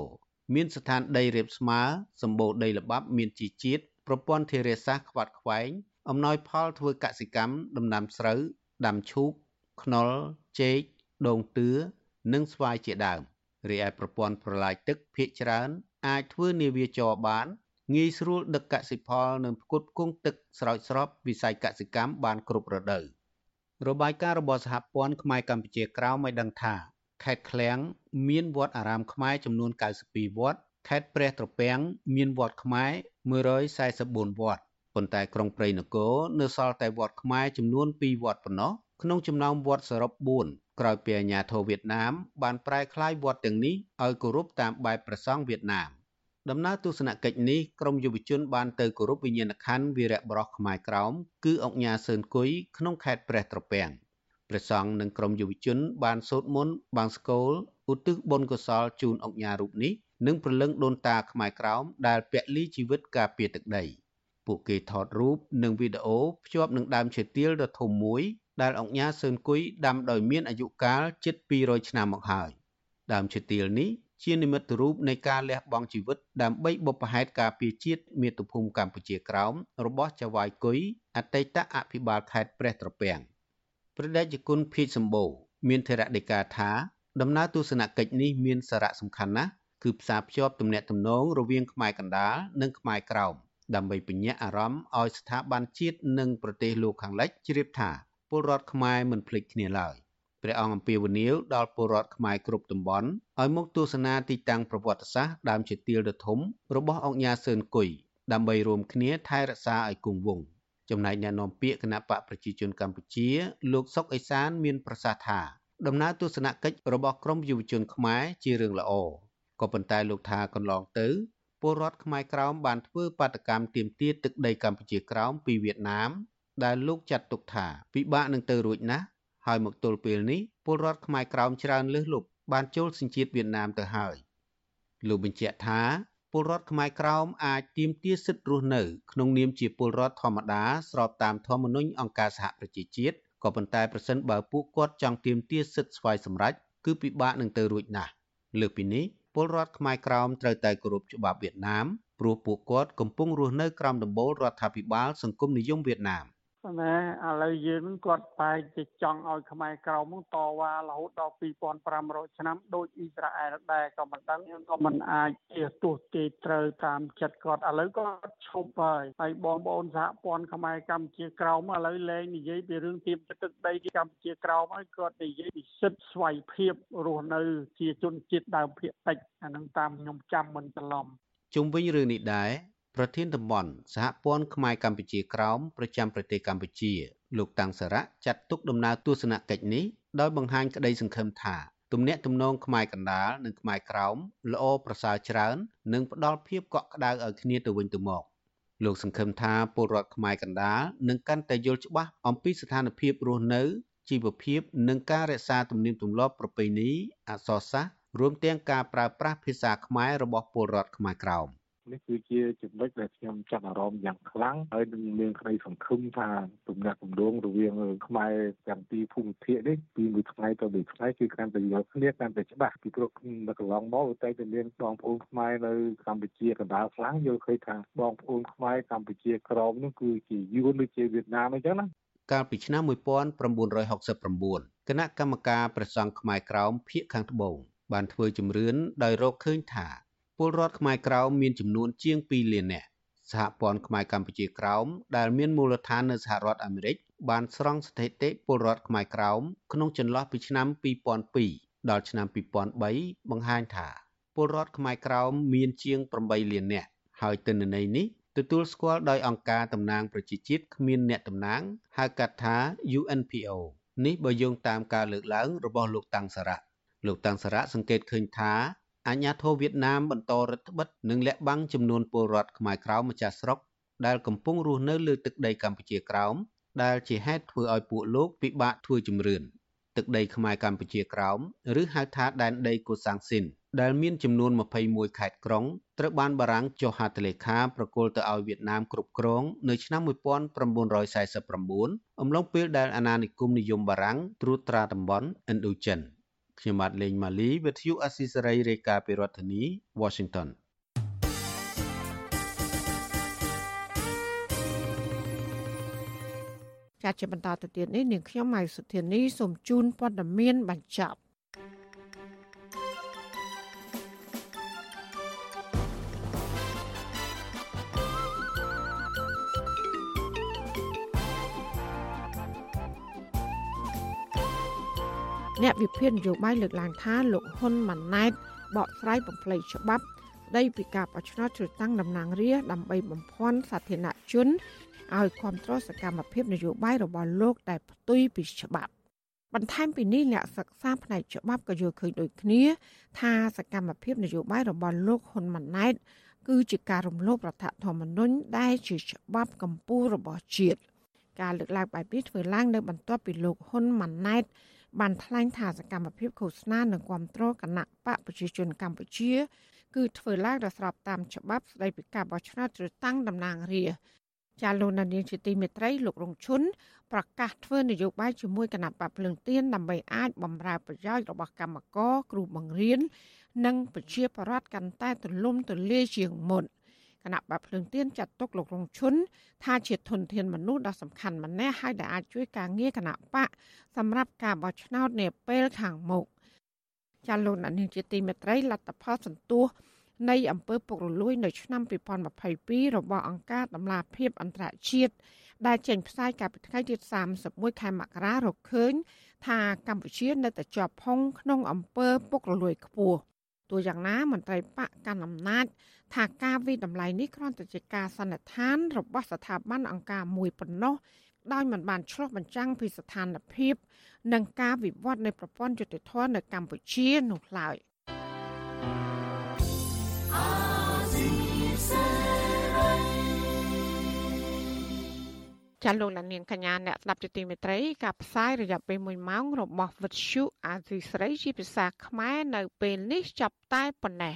មានស្ថានដីរាបស្មើសម្បូរដីល្បាប់មានជីជាតិប្រព័ន្ធធារាសាស្ត្រខ្វាត់ខ្វែងអំណោយផលធ្វើកសិកម្មដំណាំស្រូវ ដាំឈូកខ្នុរចេកដូងតឿនិងស្វាយជាដើមរីឯប្រព័ន្ធប្រឡាយទឹកភាគច្រើន អាចធ្វើនាវាចរបានងាយស្រួលដឹកកសិផលនិងផ្គត់ផ្គង់ទឹកស្រោចស្រពវិស័យកសិកម្មបានគ្រប់រដូវរបាយការណ៍របស់សហព័ន្ធខ្មែរកម្ពុជាក្រៅឲ្យដឹងថាខេត្តឃ្លាំងមានវត្តអារាមខ្មែរចំនួន92វត្តខេត្តព្រះត្រពាំងមានវត្តខ្មែរ144វត្ត ប៉ុន្តែក្រុងព្រៃនគរនៅសល់តែវត្តខ្មែរចំនួន2វត្តប៉ុណ្ណោះក្នុងចំណោមវត្តសរុប4ក្រោយពីអាញាធរវៀតណាមបានប្រែក្លាយវត្តទាំងនេះឲ្យគោរពតាមបែបព្រះសង្ឃវៀតណាមដំណើរទស្សនកិច្ចនេះក្រុមយុវជនបានទៅគោរពវិញ្ញាណក្ខន្ធវីរៈបរោះខ្មែរក្រោមគឺអង្គញាសឿនគុយក្នុងខេត្តព្រះត្រពាំងព្រះសង្ឃនិងក្រុមយុវជន បានសូត្រមន្តបង្សកូលឧទ្ទិសបុណ្យកុសលជូនអង្គញារូបនេះនិងព្រលឹងដូនតាខ្មែរក្រោមដែលពលីជីវិតការពារទឹកដី។ ពួកគេថតរូបនិងវីដេអូភ្ជាប់នឹងដើមឈើទាលដ៏ធំមួយដែលអង្គញាសឿនគុយដាំដោយមានអាយុកាលជិត200ឆ្នាំមកហើយដើមឈើទាលនេះជានិមិត្តរូបនៃការលះបង់ជីវិតដើម្បីបុព្វហេតុការពារជាតិមាតុភូមិកម្ពុជាក្រោមរបស់ចៅហ្វាយគុយអតីតអភិបាលខេត្តព្រះត្រពាំងព្រះតេជគុណភីសម្បូរមានធរៈដីកាថាដំណើរទស្សនកិច្ចនេះមានសារៈសំខាន់ណាស់គឺផ្សារភ្ជាប់ទំនាក់ទំនងរវាងខ្មែរកណ្ដាលនិងខ្មែរក្រោម ដើម្បីពញ្ញាអារម្មណ៍ឲ្យស្ថាប័នជាតិនិងប្រទេសលោកខាងលិចជ្រាបថាពលរដ្ឋខ្មែរមិនភ្លេចគ្នាឡើយព្រះអង្គអំពាវនាវដល់ពលរដ្ឋខ្មែរគ្រប់តំបន់ឲ្យមកទស្សនាទីតាំងប្រវត្តិសាស្ត្រដើមជាទាលដ៏ធំរបស់អង្គញាសឿនគុយដើម្បីរួមគ្នាថែរក្សាឲ្យគង់វង្សចំណែកអ្នកនាំពាក្យគណៈបកប្រជាជនកម្ពុជា លោកសុកអេសានមានប្រសាសន៍ថាដំណើរទស្សនកិច្ចរបស់ក្រមយុវជនខ្មែរជារឿងល្អក៏ប៉ុន្តែលោកថាកន្លងទៅ ពលរដ្ឋខ្មែរក្រោមបានធ្វើបាតកម្មទាមទារទឹកដីកម្ពុជាក្រោមពីវៀតណាម ដែលលោកចាត់ទុកថាពិបាកនឹងទៅរួចណាស់ហើយមកទល់ពេលនេះពលរដ្ឋខ្មែរក្រោមច្រើនលើសលប់បានចូលសញ្ជាតិវៀតណាមទៅហើយលោកបញ្ជាក់ថាពលរដ្ឋខ្មែរក្រោមអាចទាមទារសិទ្ធិរស់នៅ ក្នុងនាមជាពលរដ្ឋធម្មតាស្របតាមធម្មនុញ្ញអង្គការសហប្រជាជាតិក៏ប៉ុន្តែប្រសិនបើពួកគាត់ចង់ទាមទារសិទ្ធិស្វ័យសម្រេចគឺពិបាកនឹងទៅរួចណាស់លើសពីនេះ ពលរដ្ឋខ្មែរក្រោមត្រូវតែគោរពច្បាប់វៀតណាមព្រោះពួកគាត់កំពុងរស់នៅក្រោមដំបូលរដ្ឋាភិបាលសង្គមនិយមវៀតណាម ណាឥឡូវយើងនឹងគាត់បែរជាចង់ឲ្យខ្មែរក្រមនឹងតវ៉ារហូតដល់2500ឆ្នាំដូចអ៊ីស្រាអែលដែរក៏មិនដឹងក៏មិនអាចជាទោះគេត្រូវតាមចិត្តគាត់ឥឡូវគាត់ឈប់ហើយហើយបងប្អូនសហព័ន្ធខ្មែរកម្ពុជាក្រមឥឡូវលែងនិយាយពីរឿងទៀមទឹកដីកម្ពុជាក្រមហើយគាត់និយាយពីសិទ្ធិស្វ័យភាពរស់នៅ ជាជនជាតិដើមភាគតិចអានឹងតាមខ្ញុំចាំមិនច្រឡំជុំវិញរឿងនេះដែរ ប្រធានតំបន់សហព័ន្ធខ្មែរកម្ពុជាក្រោមប្រចាំប្រទេសកម្ពុជា លោកតាំងសារៈចាត់ទុកដំណើរទស្សនកិច្ចនេះដោយបង្ហាញក្តីសង្ឃឹមថាទំនាក់ទំនងខ្មែរកណ្ដាលនិងខ្មែរក្រោមល្អប្រសើរច្រើននិងផ្ដល់ភាពកក់ក្ដៅឲ្យគ្នាទៅវិញទៅមកលោកសង្ឃឹមថាពលរដ្ឋខ្មែរកណ្ដាលនឹងកាន់តែយល់ច្បាស់អំពីស្ថានភាពរស់នៅជីវភាពនិងការរក្សាទំនៀមទម្លាប់ប្រពៃណីអក្សរសាស្ត្ររួមទាំងការប្រើប្រាស់ភាសាខ្មែររបស់ពលរដ្ឋខ្មែរក្រោម នេះគឺជាចំណុចដែលខ្ញុំចាប់អារម្មណ៍យ៉ាងខ្លាំងហើយនឹងមានក្តីសង្ឃឹមថាទំនាក់ទំនងរវាងខ្មែរទាំងពីរភូមិភាគនេះពីមួយថ្ងៃទៅមួយថ្ងៃគឺកាន់តែយល់គ្នាកាន់តែច្បាស់ពីព្រោះនៅកន្លងមកតែតែមានបងប្អូនខ្មែរនៅកម្ពុជាកណ្ដាលខ្លាំងយល់ឃើញថាបងប្អូនខ្មែរកម្ពុជាក្រមនោះគឺជាយួនដូចជាវៀតណាមអញ្ចឹងណាកាលពីឆ្នាំ1969គណៈកម្មការព្រះសង្ឃខ្មែរក្រោមភៀកខាងត្បូងបានធ្វើជំរឿនដោយរកឃើញថា ពលរដ្ឋខ្មែរក្រោមមានចំនួនជាង2លាននាក់សហព័ន្ធខ្មែរកម្ពុជាក្រោមដែលមានមូលដ្ឋាននៅសហរដ្ឋអាមេរិកបានស្រង់ស្ថិតិពលរដ្ឋខ្មែរក្រោមក្នុងចន្លោះពីឆ្នាំ2002ដល់ឆ្នាំ2003បង្ហាញថាពលរដ្ឋខ្មែរក្រោមមានជាង8លាននាក់ហើយទិន្នន័យនេះទទួលស្គាល់ដោយអង្គការតំណាងប្រជាជាតិគ្មានអ្នកតំណាងហៅកាត់ថា UNPO នេះបើយោងតាមការលើកឡើងរបស់លោកតាំងសារៈលោកតាំងសារៈសង្កេតឃើញថា អាញាធរវៀតណាមបន្តរដ្ឋបិទនិងលាក់បាំងចំនួនពលរដ្ឋខ្មែរក្រោមម្ចាស់ស្រុកដែលកំពុងរស់នៅលើទឹកដីកម្ពុជាក្រោមដែលជាហេតុធ្វើឲ្យពួកលោកពិបាកធ្វើជំរឿនទឹកដីខ្មែរកម្ពុជាក្រោមឬហៅថាដែនដីកូសាំងស៊ីនដែលមានចំនួន21ខេត្តក្រុងត្រូវបានបារាំងចុះហត្ថលេខាប្រគល់ទៅឲ្យវៀតណាមគ្រប់គ្រងនៅឆ្នាំ1949អំឡុងពេលដែលអាណានិគមនិយមបារាំងត្រួតត្រាតំបន់ឥណ្ឌូចិន។ ខ្ញុំបាទលេងម៉ាលីវិទ្យុអស៊ីសេរីរាយការណ៍ពីរដ្ឋធានី Washington ចាត់ជាបន្តទៅទៀតនេះនាងខ្ញុំម៉ៃសុធានីសូមជូនព័ត៌មានបញ្ចប់ អ្នកវិភាគនយោបាយលើកឡើងថាលោកហ៊ុនម៉ាណែតបកស្រាយបំភ្លៃច្បាប់ស្ដីពីការបោះឆ្នោតជ្រើសតាំងតំណាងរាស្ត្រដើម្បីបំភាន់សាធារណជនឲ្យគ្រប់គ្រងសកម្មភាពនយោបាយរបស់លោកដែលផ្ទុយពីច្បាប់បន្ថែមពីនេះអ្នកសិក្សាផ្នែកច្បាប់ក៏យល់ឃើញដូចគ្នា ថាសកម្មភាពនយោបាយរបស់លោកហ៊ុនម៉ាណែតគឺជាការរំលោភរដ្ឋធម្មនុញ្ញដែលជាច្បាប់កម្ពុជារបស់ជាតិការលើកឡើងបែបនេះធ្វើឡើងនៅបន្ទាប់ពីលោកហ៊ុនម៉ាណែត បានថ្លែងថាសកម្មភាពឃោសនានិងគ្រប់គ្រងគណៈបកប្រជាជនកម្ពុជា គឺធ្វើឡើងដោយស្របតាមច្បាប់ស្តីពីការបោះឆ្នោតជ្រើសតាំងតំណាងរាស្ត្រចាលោកនានីជាទីមេត្រីលោករងឈុនប្រកាសធ្វើនយោបាយជាមួយគណៈបកភ្លើងទៀនដើម្បីអាចបំរើប្រយោជន៍របស់កម្មករគ្រូបង្រៀននិងប្រជាពលរដ្ឋកាន់តែទលំទលាយជាងមុន។ គណៈបកភ្លើងទៀនចាត់ទុកលោករងឈុនថាជាធនធានមនុស្សដ៏សំខាន់ម្នាក់ហើយដែលអាចជួយការងារគណៈបកសម្រាប់ការបោះឆ្នោតនាពេលខាងមុខចាលោកអ្នកនាងជាទីមេត្រីលទ្ធផលសន្ទុះនៃអំពើពុករលួយ នៅឆ្នាំ2022របស់អង្គការដំឡាភិបអន្តរជាតិដែលចេញផ្សាយកាលពីថ្ងៃទី31ខែមករារកឃើញ ថាកម្ពុជានៅតែជាប់ផុងក្នុងអំពើពុករលួយខ្ពស់ទោះយ៉ាងណាមន្ត្រីបកកណ្ដាលអំណាច ថាការវិតម្លៃនេះគ្រាន់តែជាការសន្និដ្ឋាន របស់ស្ថាប័នអង្គការមួយប៉ុណ្ណោះដោយមិនបានឆ្លុះបញ្ចាំងពីស្ថានភាពនិងការវិវត្តនៃប្រព័ន្ធយុតិធម៌នៅកម្ពុជានោះឡើយចាលោកនាងកញ្ញា អ្នកស្ដាប់ជាទីមេត្រីការផ្សាយរយៈពេល1ម៉ោងរបស់វិទ្យុអាស៊ីស្រីជាភាសាខ្មែរនៅពេលនេះចាប់តែប៉ុណ្ណេះ